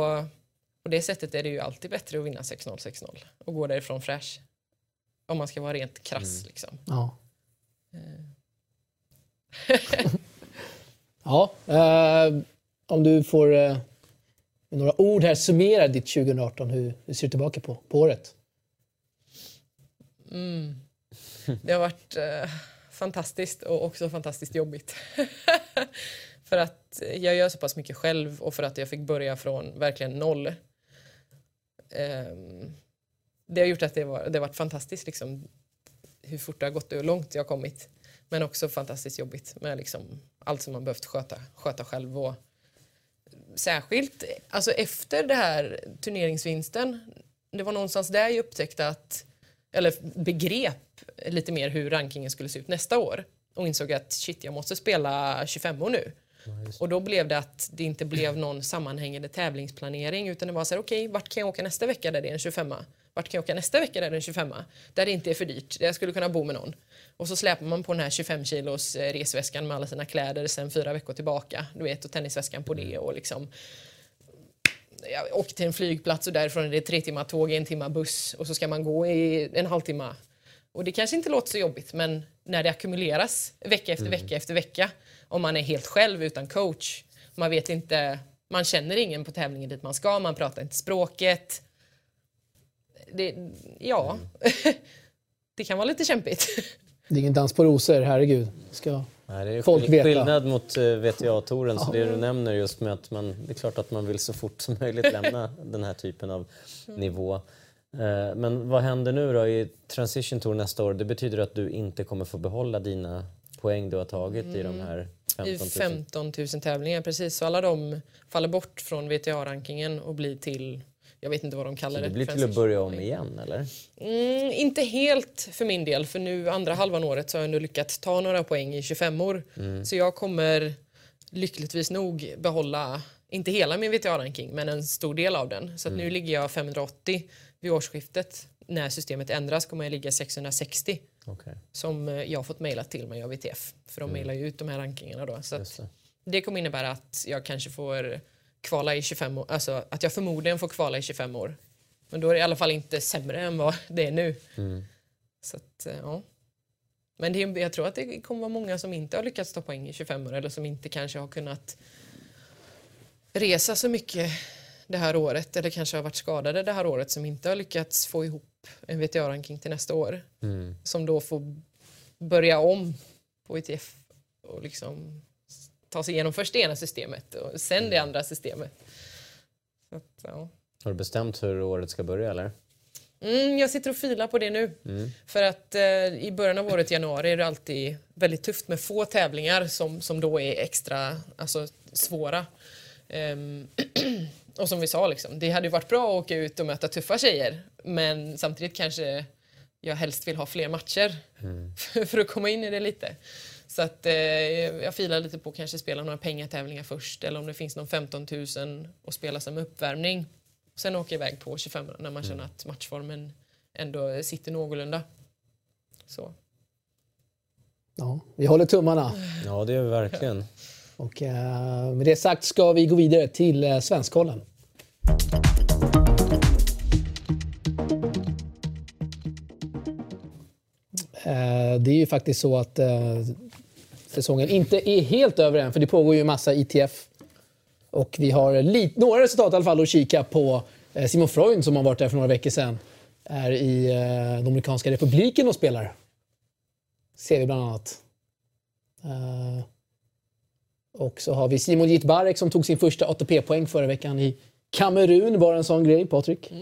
På det sättet är det ju alltid bättre att vinna 6-0, 6-0 och gå därifrån fräsch. Om man ska vara rent krass liksom. Ja. ja, eh, om du får eh, med några ord här summera ditt 2018. Hur, du ser du tillbaka på, på året? Mm. Det har varit eh, fantastiskt och också fantastiskt jobbigt. för att jag gör så pass mycket själv och för att jag fick börja från verkligen noll. Eh, det har gjort att det, var, det har varit fantastiskt liksom, hur fort det har gått och hur långt jag har kommit. Men också fantastiskt jobbigt med liksom, allt som man behövt sköta, sköta själv. Och, särskilt alltså efter det här turneringsvinsten. Det var någonstans där jag upptäckte att, eller begrep lite mer hur rankingen skulle se ut nästa år och insåg att shit, jag måste spela 25 år nu. Och då blev det att det inte blev någon sammanhängande tävlingsplanering utan det var så här, okej, okay, vart kan jag åka nästa vecka där det är en 25 Vart kan jag åka nästa vecka där det är en 25 Där det inte är för dyrt, där jag skulle kunna bo med någon. Och så släpar man på den här 25 kilos eh, resväskan med alla sina kläder sen fyra veckor tillbaka. Du vet, och tennisväskan på det och liksom jag åker till en flygplats och därifrån är det tre timmar tåg, en timme buss och så ska man gå i en halvtimme. Och det kanske inte låter så jobbigt men när det ackumuleras vecka efter vecka efter vecka om man är helt själv utan coach, man vet inte, man känner ingen på tävlingen dit man ska, man pratar inte språket. Det, ja, det kan vara lite kämpigt. Det är ingen dans på rosor, herregud. Ska Nej, det är folk veta. skillnad mot uh, VTA-touren, så det du nämner just med att man, det är klart att man vill så fort som möjligt lämna den här typen av nivå. Eh, Men vad händer nu då i Transition Tour nästa år? Det betyder att du inte kommer få behålla dina poäng du har tagit i de här I 15 000? 15 000 tävlingar, precis. Så alla de faller bort från VTA-rankingen och blir till, jag vet inte vad de kallar Det det. blir till att börja om igen, eller? Mm, inte helt för min del, för nu andra halvan året så har jag nu lyckats ta några poäng i 25 år. Så jag kommer lyckligtvis nog behålla, inte hela min VTA-ranking, men en stor del av den. Så att nu ligger jag 580 vid årsskiftet. När systemet ändras kommer jag ligga 660 Okej, som eh, jag har fått mejlat till mig av VTF. För de mejlar ju ut de här rankingarna då. Så det. det kommer innebära att jag kanske får kvala i 25 år, alltså att jag förmodligen får kvala i 25 år. Men då är det i alla fall inte sämre än vad det är nu. Så att, eh, ja. Men det, är- jag tror att det kommer vara många som inte har lyckats ta poäng i 25 år eller som inte kanske har kunnat resa så mycket det här året eller kanske har varit skadade det här året som inte har lyckats få ihop en VTA-ranking till nästa år. Mm. Som då får börja om på ITF och liksom ta sig igenom först det ena systemet och sen det andra systemet. Att, ja. Har du bestämt hur året ska börja, eller? Mm, jag sitter och filar på det nu. För att eh, i början av året, januari, är det alltid väldigt tufft med få tävlingar som, som då är extra alltså, svåra. Ehm, och som vi sa, liksom, det hade ju varit bra att åka ut och möta tuffa tjejer men samtidigt kanske jag helst vill ha fler matcher för att komma in i det lite. Så att eh, jag filar lite på att kanske spela några pengatävlingar först eller om det finns någon 15 000 och spela som uppvärmning. Sen åka iväg på 25 när man känner att matchformen ändå sitter någorlunda. Så. Ja, vi håller tummarna. Ja, det gör vi verkligen. Och eh, med det sagt ska vi gå vidare till eh, Svenskkollen. Eh, det är ju faktiskt så att eh, säsongen inte är helt över än, för det pågår ju massa ITF. Och vi har lite, några resultat i alla fall att kika på. Eh, Simon Freund som har varit där för några veckor sedan är i eh, Dominikanska republiken och spelar. Ser vi bland annat. Eh, och så har vi Simon Jitbarek som tog sin första ATP-poäng förra veckan i Kamerun. Var en sån grej, Patrik?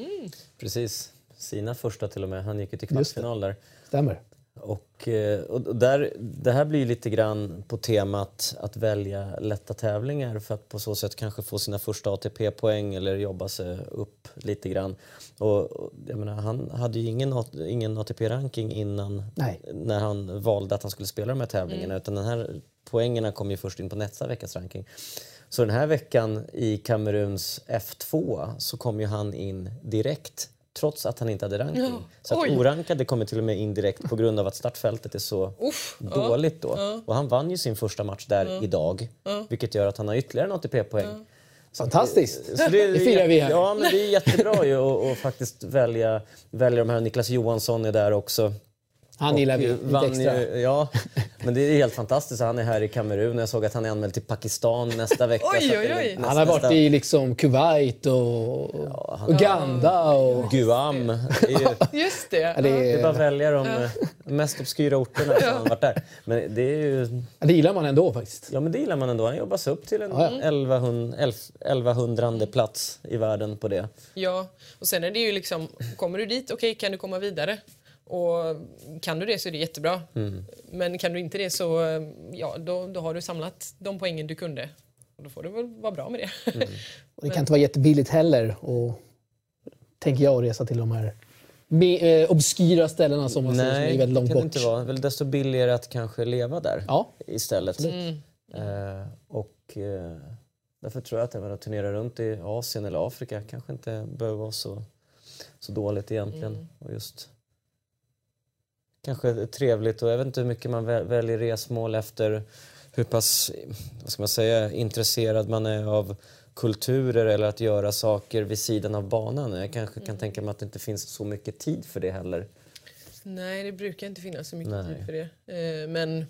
Precis. Sina första till och med. Han gick ju till kvartsfinal där. Stämmer. Och, eh, och där, det här blir lite grann på temat att välja lätta tävlingar för att på så sätt kanske få sina första ATP-poäng eller jobba sig upp lite grann. Och, menar, han hade ju ingen, ingen ATP-ranking innan Nej. när han valde att han skulle spela de här tävlingarna utan den här poängerna kom ju först in på nästa veckas ranking. Så den här veckan i Kameruns F2 så kom ju han in direkt trots att han inte hade ranking. Ja. Så att orankade kommer till och med in direkt på grund av att startfältet är så Uff, dåligt då. Och han vann ju sin första match där idag vilket gör att han har ytterligare en ATP-poäng. Fantastiskt! Så Det firar vi här. Ja, men det är jättebra ju att att faktiskt välja, välja de här. Niklas Johansson är där också. Han gillar vi lite vann extra. Ju, ja, men det är helt fantastiskt. Han är här i Kamerun. Jag såg att han är anmäld till Pakistan nästa vecka. Oj, oj, oj. nästa- Han har varit nästa- i liksom Kuwait och Uganda och... Guam. Just det. Ja, det, är bara att välja de mest obskyra orterna som han varit där. Men det är ju... ja, det gillar man ändå faktiskt. Ja men det gillar man ändå. Han jobbar sig upp till en Ja, ja. 1100, 1100 plats i världen på det. Ja, och sen är det ju liksom, kommer du dit, okej kan du komma vidare? Och kan du det så är det jättebra. Men kan du inte det så ja, då, då har du samlat de poängen du kunde. Och då får du väl vara bra med det. Och det kan inte vara jättebilligt heller. Och, tänker jag att resa till de här me, eh, obskyra ställena som man ser som är Nej, väldigt långt kan det bort. inte vara. Väl desto billigare att kanske leva där Ja, istället. Eh, och eh, därför tror jag att även att turnera runt i Asien eller Afrika kanske inte behöver vara så, så dåligt egentligen. Och just kanske trevligt och jag vet inte hur mycket man väl- väljer resmål efter hur pass vad ska man säga, intresserad man är av kulturer eller att göra saker vid sidan av banan. Jag kanske kan tänka mig att det inte finns så mycket tid för det heller. Nej, det brukar inte finnas så mycket Nej. tid för det. Eh, men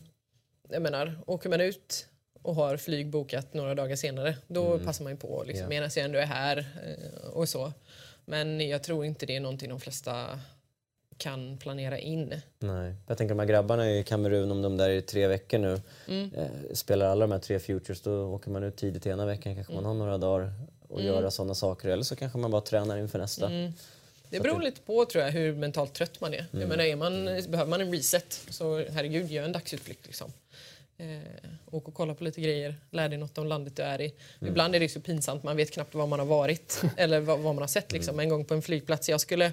jag menar, åker man ut och har flyg bokat några dagar senare, då passar man ju på liksom, Ja. medan jag ändå är här eh, och så. Men jag tror inte det är någonting de flesta kan planera in. Nej. Jag tänker de här grabbarna i Kamerun, om de där är tre veckor nu, eh, spelar alla de här tre futures, då åker man ut tidigt ena veckan, kanske man har några dagar och göra sådana saker. Eller så kanske man bara tränar inför nästa. Det beror lite på tror jag hur mentalt trött man är. Jag menar, är man, behöver man en reset så herregud, gör en dagsutflykt. Liksom. Eh, åk och kolla på lite grejer, lär dig något om landet du är i. Ibland är det så pinsamt, man vet knappt var man har varit eller vad, vad man har sett. Liksom. En gång på en flygplats, jag skulle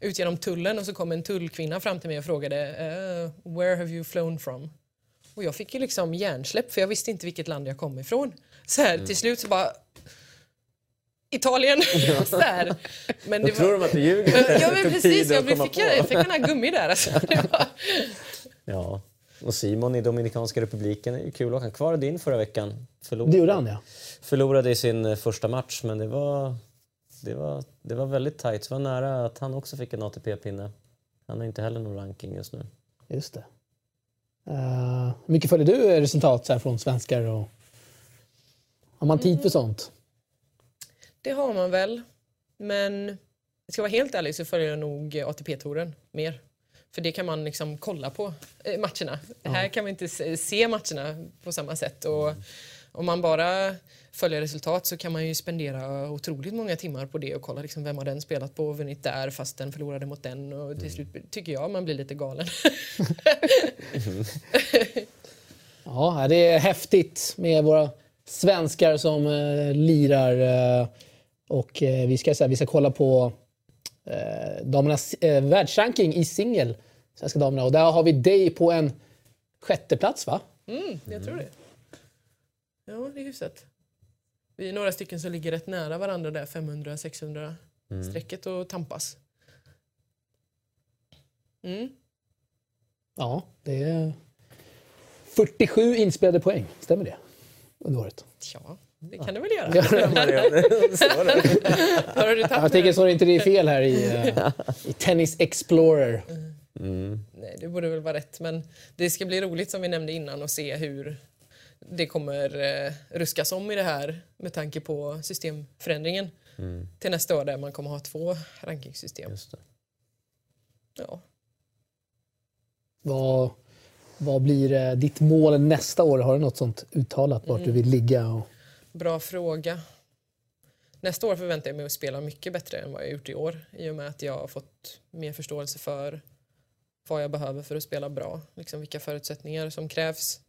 ut genom tullen och så kom en tullkvinna fram till mig och frågade eh, “Where have you flown from?” Och jag fick ju liksom hjärnsläpp för jag visste inte vilket land jag kom ifrån. Så här, Till slut så bara Italien. så här. Men Då det tror var... de att du ljuger. Ja men precis, jag att fick, på. jag fick en här gummi där. Alltså. Var... Ja. Och Simon i Dominikanska republiken är ju kul. Han kvar din förra veckan. Förlorade, det gjorde han ja. förlorade i sin eh, första match men det var, det var, det var väldigt tajt. Det var nära att han också fick en ATP-pinne. Han har inte heller någon ranking just nu. Just det. Uh, hur mycket följer du resultat så här från svenskar? Och... Har man tid för sånt? Det har man väl. Men jag ska vara helt ärlig så följer jag nog ATP-touren mer. För det kan man liksom kolla på eh, matcherna. Här kan man inte se, se matcherna på samma sätt. Och om man bara följer resultat så kan man ju spendera otroligt många timmar på det och kolla liksom vem har den spelat på och vunnit där fast den förlorade mot den. Och till slut tycker jag man blir lite galen. Ja, det är häftigt med våra svenskar som eh, lirar. Eh, och eh, vi, ska, så här, vi ska kolla på eh, damernas eh, världsranking i singel. Svenska damerna. Och där har vi dig på en sjätte plats va? Mm, jag tror det. Ja, det är hyfsat. Vi är några stycken som ligger rätt nära varandra där, 500-600 strecket och tampas. Mm. Ja, det är 47 inspelade poäng. Stämmer det? Under året. Ja, det kan du väl göra. Det. Har du Jag tänker så det inte är fel här i, eh, i Tennis Explorer. Nej, det borde väl vara rätt. Men det ska bli roligt som vi nämnde innan och se hur det kommer eh, ruskas om i det här med tanke på systemförändringen till nästa år där man kommer ha två rankingsystem. Just det. Ja. Vad, vad blir eh, ditt mål nästa år? Har du något sånt uttalat vart du vill ligga? Och... Bra fråga. Nästa år förväntar jag mig att spela mycket bättre än vad jag gjort i år i och med att jag har fått mer förståelse för vad jag behöver för att spela bra, liksom vilka förutsättningar som krävs.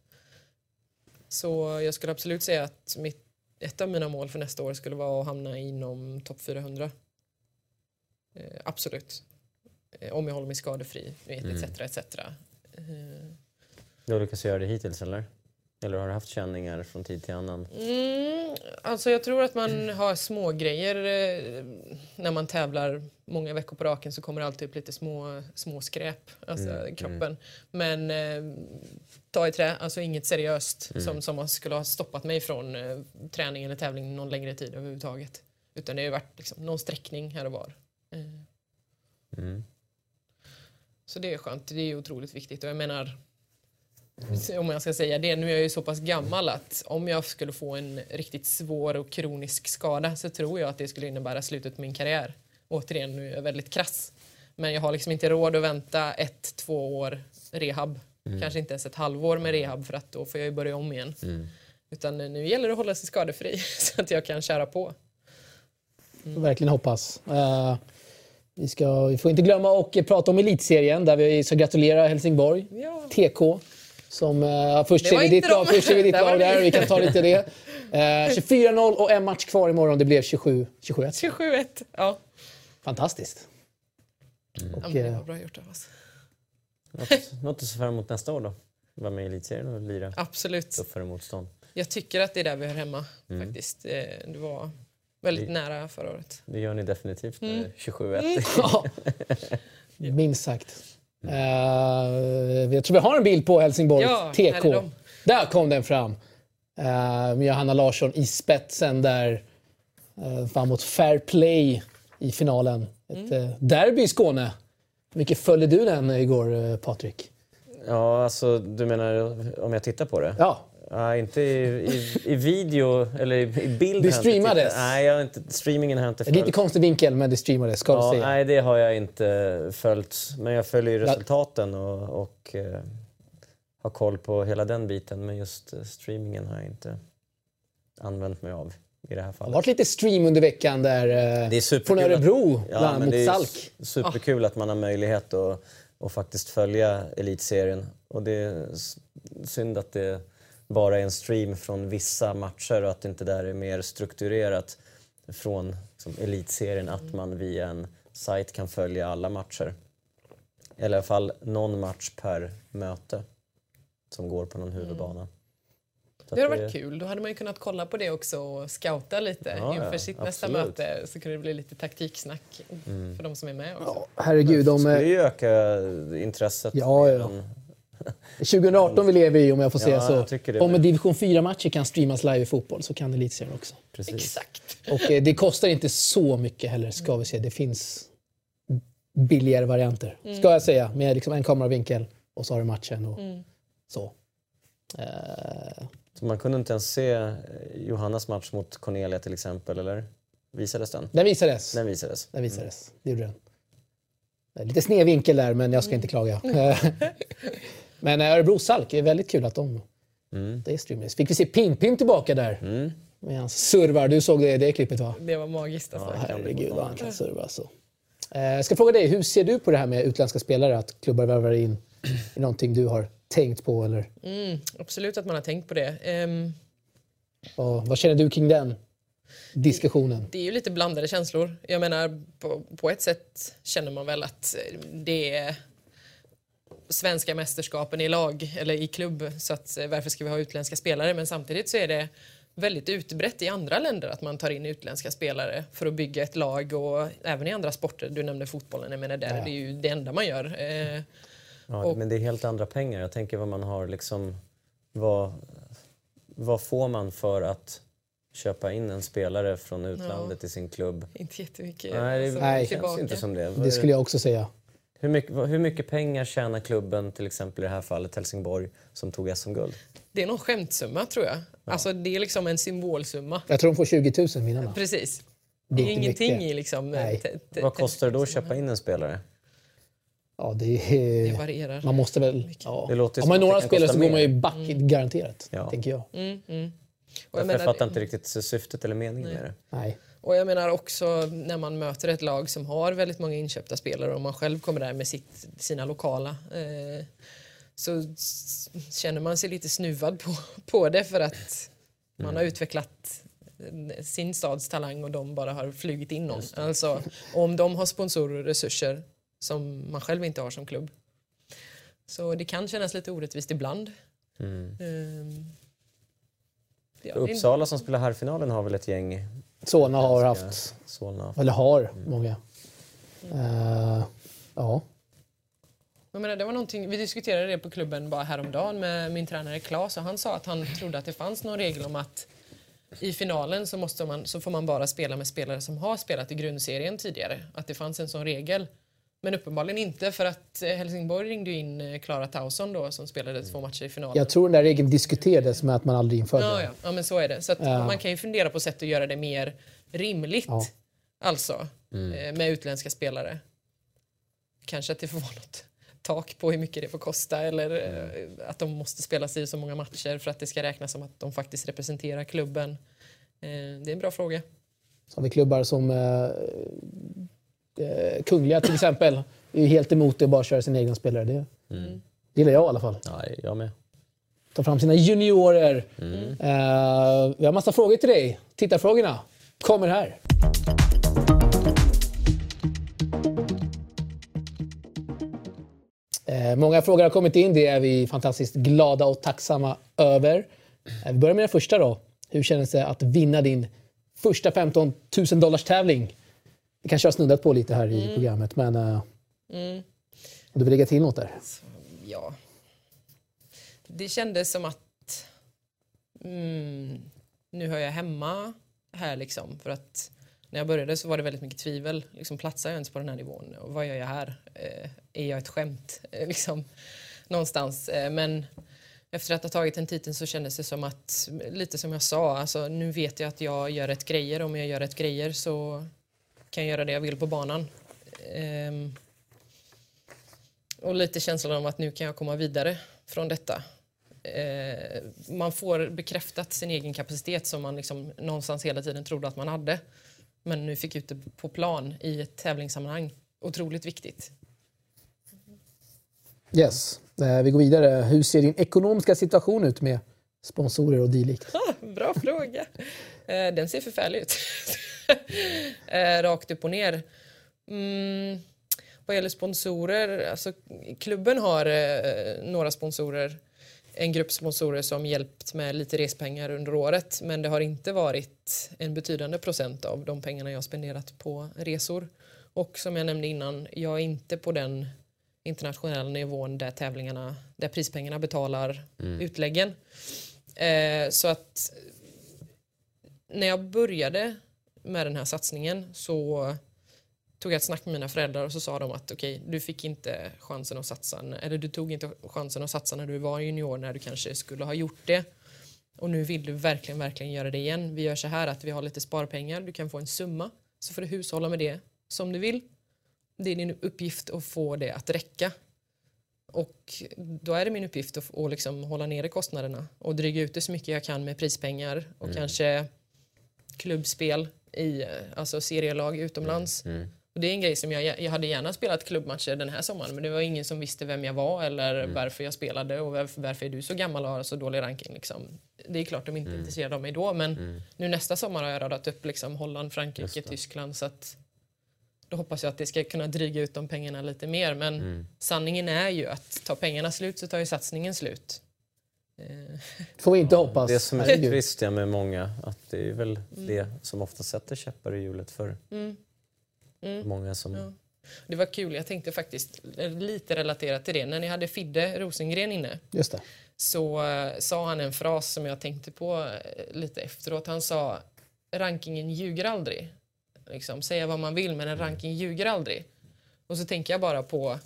Så jag skulle absolut säga att mitt, ett av mina mål för nästa år skulle vara att hamna inom topp 400. Eh, absolut. Eh, om jag håller mig skadefri, du vet, etc. etc. Eh, Du har lyckats göra det hittills eller? Eller har du haft känningar från tid till annan? Mm, alltså jag tror att man har små grejer eh, när man tävlar många veckor på raken så kommer det alltid upp lite små, små skräp alltså Mm, kroppen. Men eh, ta i trä, alltså inget seriöst Mm. som, som skulle ha stoppat mig från eh, träning eller tävling någon längre tid överhuvudtaget. Utan det har varit liksom, någon sträckning här och var. Eh, Mm. Så det är skönt, det är otroligt viktigt och jag menar om jag ska säga det, nu är jag ju så pass gammal att om jag skulle få en riktigt svår och kronisk skada så tror jag att det skulle innebära slutet på min karriär. Återigen, nu är jag väldigt krass. Men jag har liksom inte råd att vänta ett, två år rehab. Kanske inte ens ett halvår med rehab för att då får jag ju börja om igen. Utan nu gäller det att hålla sig skadefri så att jag kan köra på. Får verkligen hoppas. Eh, vi, ska, vi får inte glömma att prata om elitserien där vi ska gratulera Helsingborg. Ja. TK. Som, uh, först Det ser vi ditt lag, först ser vi ditt Det lag där. vi. Vi kan ta lite det. Eh, 24-0 och en match kvar imorgon. Det blev 27 27-1. 27-1. Ja. Fantastiskt. ja, Och, men det eh, var bra gjort av oss. Något, något att se fram emot nästa år då? Vara med i elitserien och lira Absolut. tuffare motstånd. Jag tycker att det är där vi hör hemma faktiskt. Eh, Det var väldigt Vi- nära förra året. Det gör ni definitivt Mm. 27-1. ja. Minst sagt. Eh, jag tror vi har en bild på Helsingborg Ja, TK. Där kom den fram. Uh, med Johanna Larsson i spetsen där. Uh, framåt fair play i finalen. Ett Mm. eh, derby i Skåne. Hur mycket följde du den igår, uh, Patrik? Ja, alltså du menar om jag tittar på det? Ja, Ja, inte i, i, i video eller i, i bild. Inte streamades? Nej, jag har inte, streamingen har jag inte det är lite följt. konstig vinkel men det streamades, ska Ja, säga. nej, det har jag inte följt. Men jag följer ju resultaten och, och eh, har koll på hela den biten. Men just eh, streamingen har jag inte använt mig av i det här Det har fallet. varit lite stream under veckan där. eh, Det är superkul från Örebro, att, bland mot det är Salk. Superkul att man har möjlighet att, att faktiskt följa elitserien. Och det är synd att det bara är en stream från vissa matcher och att det inte där är mer strukturerat från liksom, elitserien att man via en sajt kan följa alla matcher. Eller i alla fall någon match per möte som går på någon huvudbana. Så Det hade varit kul. Då hade man ju kunnat kolla på det också och scouta lite Ja, inför ja, sitt nästa absolut. möte. Så kunde det bli lite taktiksnack för de som är med också. Ja, herregud, de, skulle eh, ju öka intresset. Ja, ja, 2018 vi lever i om jag får säga Ja, så. Om med. division 4-matcher kan streamas live i fotboll så kan elitserien också. Precis. Exakt. Och eh, det kostar inte så mycket heller ska vi se. Det finns billigare varianter, ska jag säga. Med liksom en kameravinkel och så har du matchen och så. Eh, Så man kunde inte ens se eh, Johannas match mot Cornelia till exempel, eller? Visades den? den visades. Den visades. Den visades. Det gjorde den. Eh, Lite sned vinkel där, men jag ska inte klaga. Eh, men eh, Örebro Salk är väldigt kul att de... Det är streamades. Fick vi se Pim-Pim tillbaka där. Med hans servar. Du såg det, det klippet va? Det var magiskt alltså. Ja, Herregud vad han kan serva alltså. Eh, Jag ska fråga dig, hur ser du på det här med utländska spelare? Att klubbar värvar in? Det någonting du har tänkt på eller Mm, absolut att man har tänkt på det. Ehm, vad, vad känner du kring den diskussionen? det är ju lite blandade känslor. Jag menar, på, på ett sätt känner man väl att eh, det är svenska mästerskapen i lag eller i klubb så att eh, varför ska vi ha utländska spelare? Men samtidigt så är det väldigt utbrett i andra länder att man tar in utländska spelare för att bygga ett lag och även i andra sporter. Du nämnde fotbollen, jag menar där, Ja. det är ju det enda man gör. Eh, Ja, Och- Men det är helt andra pengar. Jag tänker vad man har liksom... Vad, vad får man för att köpa in en spelare från utlandet i sin klubb? inte jättemycket Nej, det alltså, Nej. känns inte som det. Det skulle jag också säga. Hur, mycket, hur mycket pengar tjänar klubben, till exempel i det här fallet Helsingborg, som tog SM-guld? Det är någon skämtsumma tror jag. Alltså det är liksom en symbolsumma. Jag tror de får 20 000 vinnarna. Precis. Det Det är är inte ingenting mycket. i liksom... Nej. Vad kostar det då att köpa in en spelare? Ja, det Det är, varierar. man måste väl... Ja. Det låter som man att det några spelare så går man ju back garanterat, Ja. tänker jag. Mm, mm. Och, Jag, jag menar, fattar inte riktigt syftet eller meningen med det. Nej. Och jag menar också när man möter ett lag som har väldigt många inköpta spelare och man själv kommer där med sitt, sina lokala eh, så känner man sig lite snuvad på, på det för att man har utvecklat eh, sin stads talang och de bara har flugit in någon. Alltså, om de har sponsorer och resurser som man själv inte har som klubb. Så det kan kännas lite orättvist ibland. Mm. Ehm, Ja, Uppsala som spelar herrfinalen har väl ett gäng Solna har haft, Solna. eller har många. Eh, ja. Jag menar, det var någonting, vi diskuterade det på klubben bara häromdagen med min tränare Claes och han sa att han trodde att det fanns någon regel om att i finalen så, måste man, så får man bara spela med spelare som har spelat i grundserien tidigare. Att det fanns en sån regel. Men uppenbarligen inte för att eh, Helsingborg ringde ju in eh, Klara Tausson då som spelade två matcher i finalen. Jag tror den där regeln diskuterades med att man aldrig införde Ja, den. ja. ja, men så är det. Så att Ja. man kan ju fundera på sätt att göra det mer rimligt. Ja. Alltså, eh, med utländska spelare. Kanske att det får vara något tak på hur mycket det får kosta eller eh, att de måste spela sig så många matcher för att det ska räknas som att de faktiskt representerar klubben. Eh, Det är en bra fråga. Så har vi klubbar som eh, Kungliga till exempel. är ju helt emot det och bara köra sina egna spelare. Det, det gillar jag i alla fall. Ja, jag med. Ta fram sina juniorer. Eh, vi har massa frågor till dig. Tittarfrågorna kommer här. Eh, många frågor har kommit in. Det är vi fantastiskt glada och tacksamma över. Eh, vi börjar med den första då. Hur kändes det att vinna din första 15 000 dollars tävling? Vi kanske har snuddat på lite här i programmet, men eh, om du vill lägga till något där? Ja. Det kändes som att mm, nu hör jag hemma här liksom. För att när jag började så var det väldigt mycket tvivel. Liksom, platsar jag ens på den här nivån? Och vad gör jag här? Eh, är jag ett skämt? Eh, liksom, någonstans. Eh, men efter att ha tagit den titeln så kändes det som att, lite som jag sa, alltså, nu vet jag att jag gör rätt grejer. Om jag gör rätt grejer så kan göra det jag vill på banan. Ehm, och lite känslan av att nu kan jag komma vidare från detta. Eh, man får bekräftat sin egen kapacitet som man liksom någonstans hela tiden trodde att man hade. Men nu fick ut det på plan i ett tävlingssammanhang. Otroligt viktigt. Yes. Eh, vi går vidare. Hur ser din ekonomiska situation ut med sponsorer och dylikt? Bra fråga. Eh, den ser förfärlig ut. eh, rakt upp och ner. Mm, vad gäller sponsorer, alltså klubben har eh, några sponsorer. En grupp sponsorer som hjälpt med lite respengar under året men det har inte varit en betydande procent av de pengarna jag spenderat på resor. Och som jag nämnde innan, jag är inte på den internationella nivån där tävlingarna, där prispengarna betalar utläggen. Eh, så att när jag började med den här satsningen så tog jag ett snack med mina föräldrar och så sa de att okej, du fick inte chansen att satsa, eller du tog inte chansen att satsa när du var junior när du kanske skulle ha gjort det. Och nu vill du verkligen, verkligen göra det igen. Vi gör så här att vi har lite sparpengar, du kan få en summa, så får du hushålla med det som du vill. Det är din uppgift att få det att räcka. Och då är det min uppgift att, att liksom hålla nere kostnaderna och dryga ut det så mycket jag kan med prispengar och kanske klubbspel i alltså serielag utomlands. Och det är en grej som jag, jag hade gärna spelat klubbmatcher den här sommaren men det var ingen som visste vem jag var eller varför jag spelade och varför, varför är du så gammal och har så dålig ranking. Liksom. Det är klart de inte är intresserade av mig då men nu nästa sommar har jag radat upp liksom Holland, Frankrike, Tyskland så att då hoppas jag att det ska kunna dryga ut de pengarna lite mer men sanningen är ju att tar pengarna slut så tar ju satsningen slut. Får vi inte hoppas. Det som är trist ja, med många, att det är väl det som ofta sätter käppar i hjulet för många som... Det var kul, jag tänkte faktiskt eh, lite relaterat till det. När ni hade Fidde Rosengren inne Just det. så eh, sa han en fras som jag tänkte på eh, lite efteråt. Han sa rankingen ljuger aldrig. Liksom, säga vad man vill men en ranking ljuger aldrig. Och så tänker jag bara på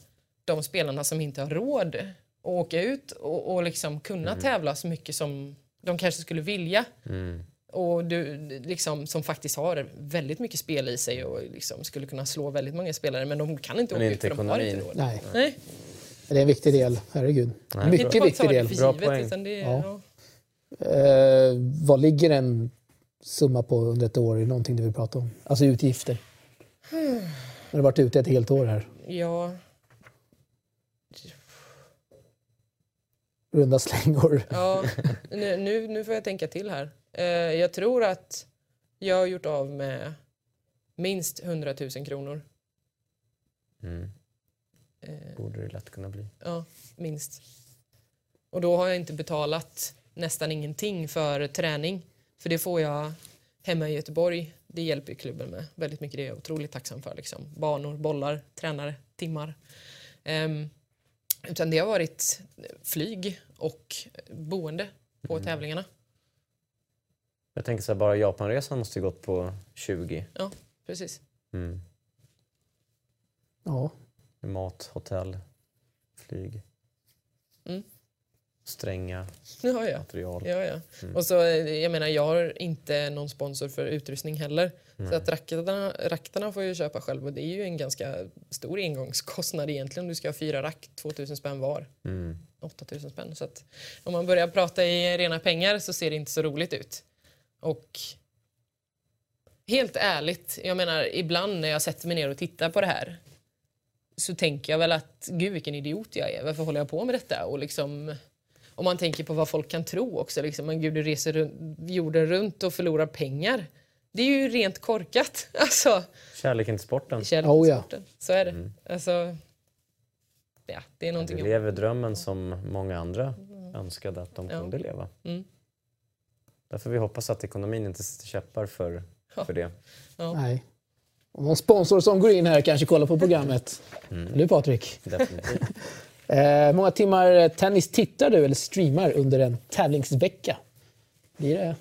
de spelarna som inte har råd att åka ut och, och liksom kunna tävla så mycket som de kanske skulle vilja. Och du, liksom, som faktiskt har väldigt mycket spel i sig och liksom skulle kunna slå väldigt många spelare men de kan inte Men åka inte ut för de har inte råd. Nej, Nej. det är en viktig del. Herregud. Nej. Mycket Inte bara viktig del. för Bra givet, poäng. det, Ja. ja. Eh, vad ligger en summa på under ett år? Är det någonting du vill prata om? Alltså utgifter. Hmm. Du har varit ute ett helt år här. Ja, Runda slängor. ja. Nu, nu, nu får jag tänka till här. Eh, jag tror att jag har gjort av med minst 100 000 kronor. Mm. Eh, Borde det lätt kunna bli. ja, minst. Och då har jag inte betalat nästan ingenting för träning. För det får jag hemma i Göteborg. Det hjälper ju klubben med väldigt mycket. Det är jag otroligt tacksam för. Liksom. Banor, bollar, tränare, timmar. Um, utan det har varit flyg och boende på mm. tävlingarna. Jag tänker så här, bara Japanresan måste ju gått på 20. Ja, precis. Mm. Ja. Mat, hotell, flyg. Mm. Stränga ja, ja. material. Ja, ja. Mm. Och så, jag menar, jag har inte någon sponsor för utrustning heller. Mm. Så att racketarna, racketarna får jag köpa själv och det är ju en ganska stor engångskostnad egentligen om du ska ha fyra rack, 2000 spänn var. Mm. 8000 spänn. Så att om man börjar prata i rena pengar så ser det inte så roligt ut. Och helt ärligt, jag menar ibland när jag sätter mig ner och tittar på det här så tänker jag väl att gud vilken idiot jag är. Varför håller jag på med detta? Och liksom, om man tänker på vad folk kan tro också. Liksom, men gud, du reser runt, jorden runt och förlorar pengar. Det är ju rent korkat. Alltså, kärleken till sporten. Kärleken oh, ja. sporten. Så är det. Mm. Alltså, ja, det är någonting du lever drömmen som många andra mm. önskade att de ja. kunde leva. Mm. Därför vi hoppas att ekonomin inte sätter käppar för, för det. Ja. Nej. Om någon sponsor som går in här kanske kollar på programmet. Mm. Du Patrik? Definitivt. eh, många timmar tennis tittar du eller streamar under en tävlingsvecka? Blir det,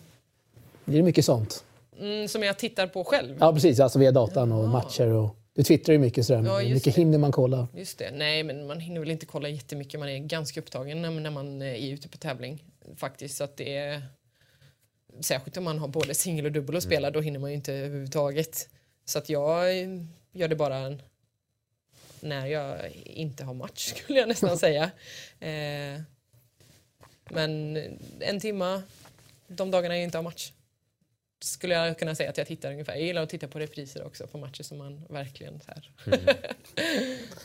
blir det mycket sånt? Mm, som jag tittar på själv? Ja precis, alltså via datan och ja. matcher. Och, du twittrar ju mycket sådär, ja, mycket det. hinner man kolla? Just det. Nej, men man hinner väl inte kolla jättemycket. Man är ganska upptagen när, när man är ute på tävling. Faktiskt, så att det är särskilt om man har både singel och dubbel att mm. spela, då hinner man ju inte överhuvudtaget. Så att jag gör det bara när jag inte har match, skulle jag nästan säga. Eh, men en timma de dagarna jag inte har match skulle jag kunna säga att jag tittar ungefär. Jag gillar att titta på repriser också på matcher som man verkligen så här. Mm.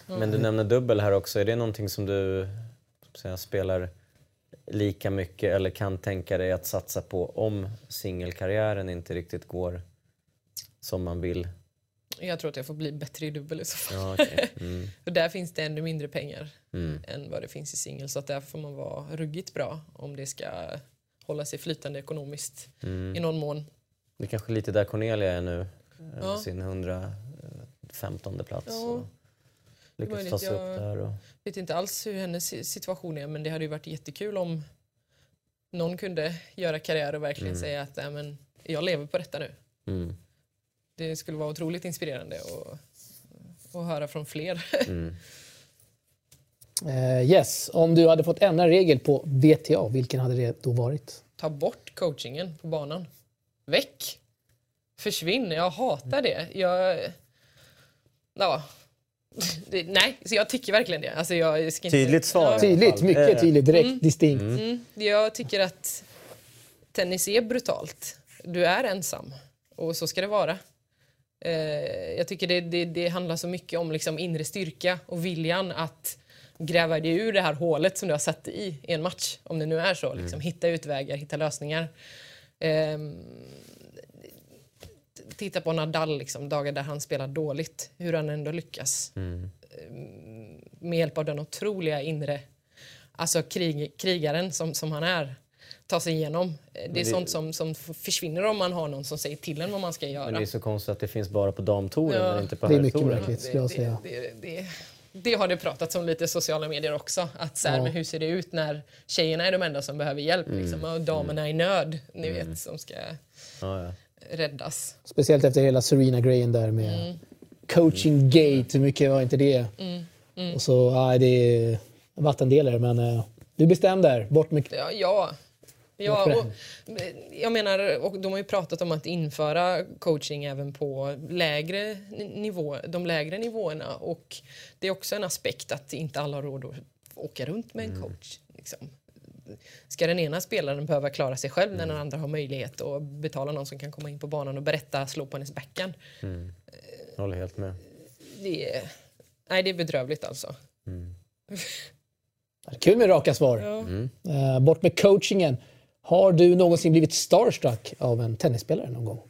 Men du nämner dubbel här också. Är det någonting som du säga, spelar lika mycket eller kan tänka dig att satsa på om singelkarriären inte riktigt går som man vill? Jag tror att jag får bli bättre i dubbel i så fall. Ja, okay. mm. För där finns det ännu mindre pengar mm. än vad det finns i singel. Så att där får man vara ruggigt bra om det ska hålla sig flytande ekonomiskt mm. i någon mån. Det är kanske lite där Cornelia är nu, ja. sin 115 plats. Ja. Lyckats ta sig upp där. Och... vet inte alls hur hennes situation är men det hade ju varit jättekul om någon kunde göra karriär och verkligen mm. säga att äh, men, jag lever på detta nu. Mm. Det skulle vara otroligt inspirerande att höra från fler. Mm. uh, yes, om du hade fått ändra regel på VTA, vilken hade det då varit? Ta bort coachingen på banan. Väck! Försvinn, jag hatar det. Jag... Ja, Nej, så jag tycker verkligen det. Alltså jag ska inte... Tydligt svar. Ja. Tydligt, mycket tydligt, direkt, mm. distinkt. Mm. Mm. Jag tycker att tennis är brutalt. Du är ensam och så ska det vara. Eh, jag tycker det, det, det, handlar så mycket om liksom inre styrka och viljan att gräva dig ur det här hålet som du har satt i i en match. Om det nu är så. Liksom, mm. Hitta utvägar, hitta lösningar. Eh, titta på Nadal, liksom, dagar där han spelar dåligt, hur han ändå lyckas. Mm. Med hjälp av den otroliga inre alltså krig, krigaren som, som han är ta sig igenom. Det är det, sånt som, som försvinner om man har någon som säger till en vad man ska göra. Men det är så konstigt att det finns bara på damtouren ja. men inte på Det är mycket märkligt skulle jag säga. Det, det, det, har det pratats om lite i sociala medier också. Att så här, ja. men hur ser det ut när tjejerna är de enda som behöver hjälp mm. liksom, och damerna mm. i nöd, ni mm. vet, som ska ja, räddas. Speciellt efter hela Serena-grejen där med mm. coaching gate, hur mycket var inte det? Mm. Mm. Och så, ja, det är vattendelare men uh, du bestämde där, bort med... Ja, ja. Ja, och, jag menar, och de har ju pratat om att införa coaching även på lägre nivå, de lägre nivåerna. Och det är också en aspekt att inte alla har råd att åka runt med en mm. coach. Liksom ska den ena spelaren behöva klara sig själv när den andra har möjlighet att betala någon som kan komma in på banan och berätta, slå på hennes backhand. Mm. Jag håller helt med. Det är, nej, det är bedrövligt alltså. Mm. Kul med raka svar. Ja. Mm. Uh, bort med coachingen. Har du någonsin blivit starstruck av en tennisspelare någon gång?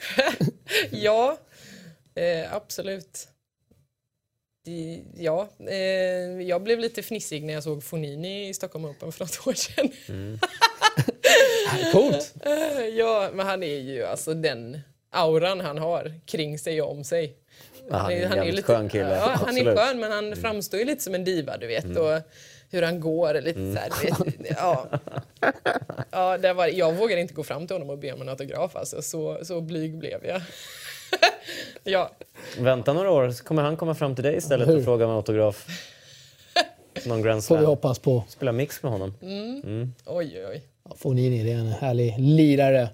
ja, eh, absolut. Ja, eh, jag blev lite fnissig när jag såg Fonini i Stockholm Open för något år sedan. Coolt! Eh, ja, men han är ju alltså den auran han har kring sig och om sig. Ja, han är en jävligt skön kille. Ja, han är. Mm. skön men han framstår ju lite som en diva du vet. Och hur han går lite så här, vet, ja. ja det var, jag vågade inte gå fram till honom och be om en autograf alltså. Så, så blyg blev jag. ja, Vänta några år så kommer han komma fram till dig istället och fråga om en autograf. Någon Grand Får vi Slam. hoppas på. Spela mix med honom. oj oj oj. Ja, Fonini, det är en härlig lirare.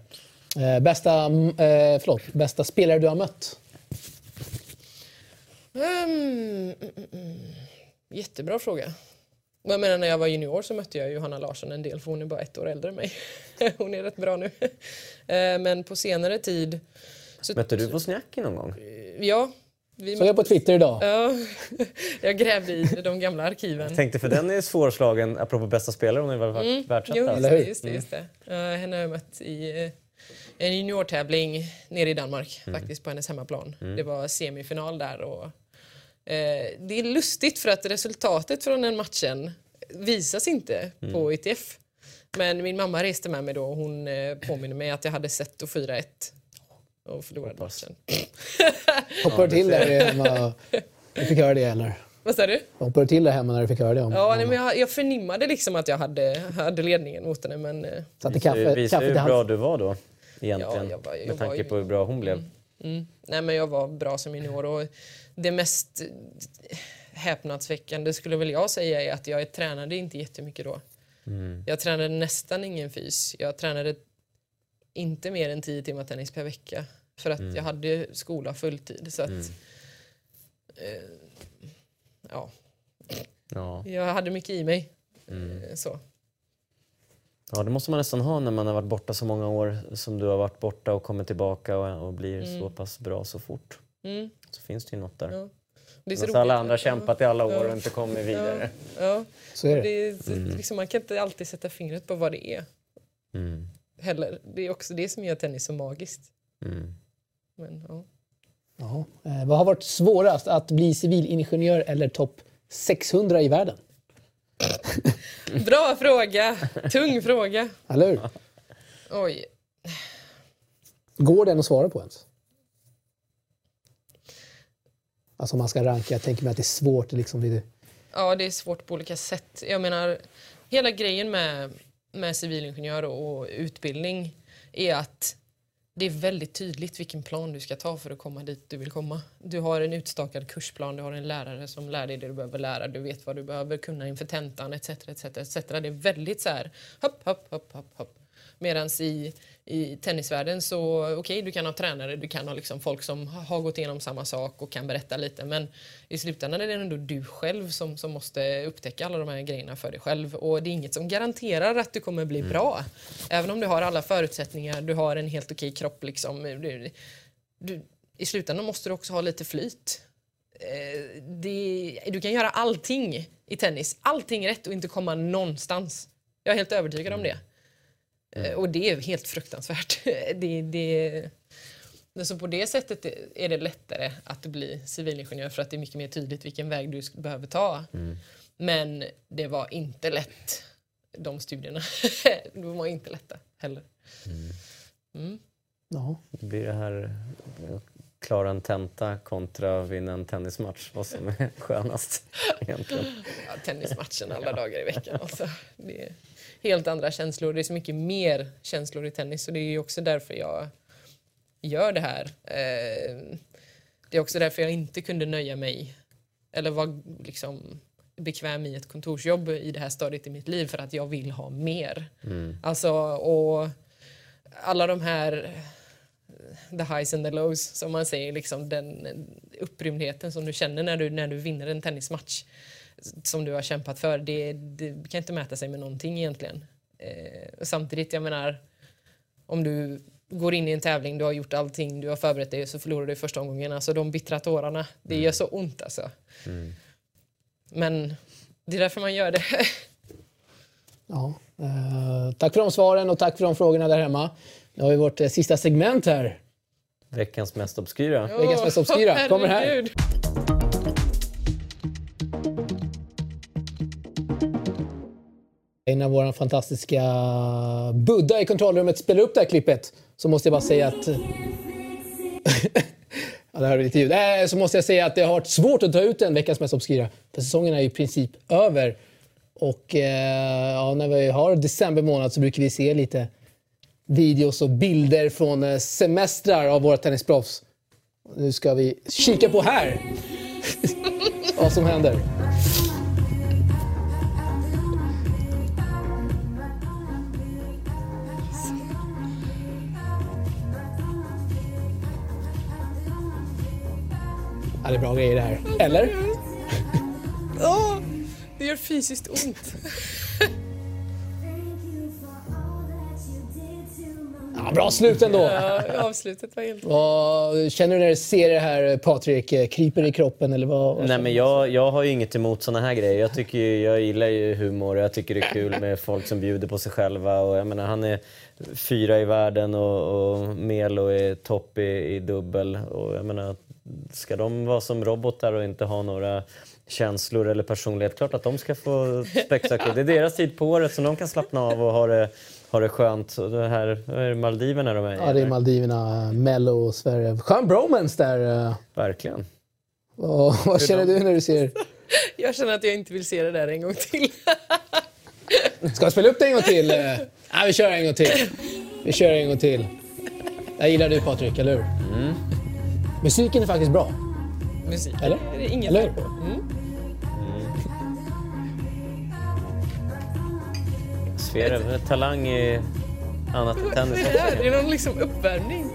Eh, bästa, mm, eh, förlåt, bästa spelare du har mött? Mm, mm, mm, mm. Jättebra fråga. Jag menar, när jag var junior så mötte jag Johanna Larsson en del för hon är bara ett år äldre än mig. Hon är rätt bra nu. Eh, Men på senare tid... Så, Mötte du Wozniacki någon gång? Ja. Vi Såg jag på Twitter idag. Ja, jag grävde i de gamla arkiven. Tänkte för den är svårslagen, apropå bästa spelare, hon ju varit Mm. Jo, världsetta. just Eller det. hur? Just det, just det. Eh, henne har jag mött i eh, en juniortävling nere i Danmark, faktiskt på hennes hemmaplan. Det var semifinal där. Och, eh, det är lustigt för att resultatet från den matchen visas inte på ITF. Men min mamma reste med mig då och hon eh, påminner mig att jag hade sett och 4-1 och förlorade Hoppas. matchen. Hoppade du till där hemma? Du fick höra det eller? Vad sa du? Hoppade du till där hemma när du fick höra det? Om, Ja, nej, men jag, jag förnimmade liksom att jag hade, hade ledningen mot henne men eh, Satte Det kaffe, visar kaffe hur bra hans. du var då, egentligen. Ja, jag var- jag med var tanke ju- på hur bra hon blev. Mm. Nej, men jag var bra som junior och det mest eh, häpnadsväckande skulle väl jag säga är att jag tränade inte jättemycket då. Jag tränade nästan ingen fys. Jag tränade inte mer än 10 timmar tennis per vecka för att jag hade skola fulltid. Så att, eh, ja, Ja. jag hade mycket i mig. Eh, så. ja, det måste man nästan ha när man har varit borta så många år som du har varit borta och kommer tillbaka och, och blir så pass bra så fort. Mm. Så finns det ju något där. Ja. Det är så roligt. alla andra har kämpat i alla år Ja. och inte kommit vidare. Ja. Så är det. Det är, liksom, man kan inte alltid sätta fingret på vad det är. Mm. Heller. Det är också det som gör tennis så magiskt. Mm. Men, ja. Ja. Eh, vad har varit svårast, att bli civilingenjör eller topp 600 i världen? Bra fråga! Tung fråga. Eller hur? Oj. Går den att svara på ens? Alltså om man ska ranka, jag tänker mig att det är svårt. Liksom, Ja, det är svårt på olika sätt. Jag menar, hela grejen med, med civilingenjör och, och utbildning är att det är väldigt tydligt vilken plan du ska ta för att komma dit du vill komma. Du har en utstakad kursplan, du har en lärare som lär dig det du behöver lära, du vet vad du behöver kunna inför tentan etc. etc, etc. Det är väldigt så här hopp, hopp, hopp, hopp, hopp. Medan i, i tennisvärlden så, okej du kan ha tränare, du kan ha liksom folk som har gått igenom samma sak och kan berätta lite men i slutändan är det ändå du själv som, som måste upptäcka alla de här grejerna för dig själv och det är inget som garanterar att du kommer bli bra. Även om du har alla förutsättningar, du har en helt okej kropp liksom. Du, du, I slutändan måste du också ha lite flyt. Eh, det, du kan göra allting i tennis, allting rätt och inte komma någonstans. Jag är helt övertygad om det. Eh, Och det är helt fruktansvärt. det, det, men så på det sättet är det lättare att bli civilingenjör för att det är mycket mer tydligt vilken väg du behöver ta. Men det var inte lätt, de studierna. de var inte lätta heller. Ja. Det blir det här klara en tenta kontra vinna en tennismatch. Vad som är skönast egentligen. Ja, tennismatchen alla dagar i veckan. Alltså, det är helt andra känslor. Det är så mycket mer känslor i tennis och det är också därför jag gör det här. Eh, Det är också därför jag inte kunde nöja mig eller vara liksom bekväm i ett kontorsjobb i det här stadiet i mitt liv för att jag vill ha mer. Alltså, och alla de här the highs and the lows som man säger, liksom den upprymdheten som du känner när du, när du vinner en tennismatch som du har kämpat för, det, det kan inte mäta sig med någonting egentligen. Eh, och samtidigt, jag menar, om du går in i en tävling, du har gjort allting, du har förberett dig och så förlorar du första omgången. Alltså de bittra tårarna, det gör så ont alltså. Men det är därför man gör det. Ja. Eh, tack för de svaren och tack för de frågorna där hemma. Nu har vi vårt eh, sista segment här. Veckans mest obskyra. Veckans mest obskyra kommer här. Innan vår fantastiska Buddha i kontrollrummet spelar upp det här klippet så måste jag bara säga att... ja, det lite ljud. Äh, så måste jag säga att det har varit svårt att ta ut en veckans mest obskyra. För säsongen är i princip över. Och eh, ja, när vi har december månad så brukar vi se lite videos och bilder från eh, semestrar av våra tennisproffs. Nu ska vi kika på här vad som händer. Det är bra grejer det här. Eller? Åh, det gör fysiskt ont. Ja, bra slut ändå. Ja, avslutet var helt... Vad känner du när du ser det här, Patrik? Kryper i kroppen eller vad? vad Nej, men jag, jag har ju inget emot såna här grejer. Jag, tycker, ju- jag gillar ju humor och jag tycker det är kul med folk som bjuder på sig själva. Och jag menar, han är fyra i världen och, och Melo är topp i, i dubbel. Och jag menar, ska de vara som robotar och inte ha några känslor eller personlighet, klart att de ska få spektakel. Det är deras tid på året som de kan slappna av och ha det, ha det skönt. Och det här, vad är det Maldiverna de är i, Ja, det är? Maldiverna, Mello och Sverige. Skön bromance där. eh. Verkligen. Och, vad känner du när du ser... Jag känner att jag inte vill se det där en gång till. Ska jag spela upp det en gång till? Eh, Ja, vi kör en gång till. Vi kör en gång till. Jag gillar du Patrik, eller hur? Musiken är faktiskt bra. Musik. Eller? Det är inget Eller? fel på. Mm. Sverre, talang i annat än tennis Det också. här det är någon liksom uppvärmning.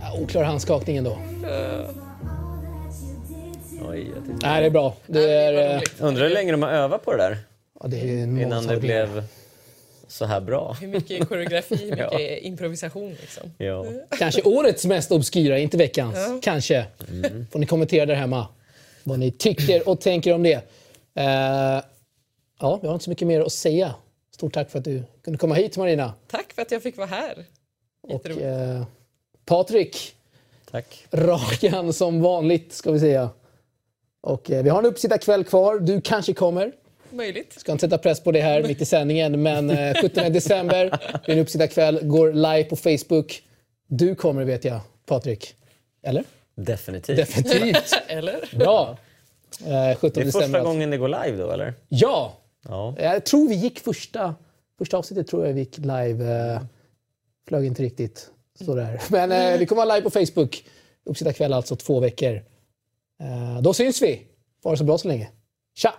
Ja, oklar handskakning ändå. Oj, jag tyckte- Nej, det är bra. Det är, Vad eh. Undrar hur länge de har övat på det där ja, det är innan det har blev så här bra. Hur mycket koreografi, hur mycket Ja. improvisation liksom. Ja. Kanske årets mest obskyra, inte veckans. Ja. Kanske. Får ni kommentera där hemma vad ni tycker och tänker om det. Eh, ja, vi har inte så mycket mer att säga. Stort tack för att du kunde komma hit Marina. Tack för att jag fick vara här. Och eh, Patrik, Tack. rakan som vanligt ska vi säga. Och eh, vi har en uppsittarkväll kvar. Du kanske kommer. Möjligt. Ska inte sätta press på det här mitt i sändningen, men eh, 17 december blir en uppsittarkväll. Går live på Facebook. Du kommer vet jag, Patrik. Eller? Definitivt. Definitivt. Eller? Bra. Eh, 17 Det är december. första alltså. gången det går live då, eller? Ja! Ja. Jag tror vi gick första, första avsnittet tror jag vi gick live. Eh, flög inte riktigt sådär. Men eh, vi kommer vara live på Facebook. Uppsittarkväll alltså två veckor. Eh, då syns vi. Ha det så bra så länge. Tja!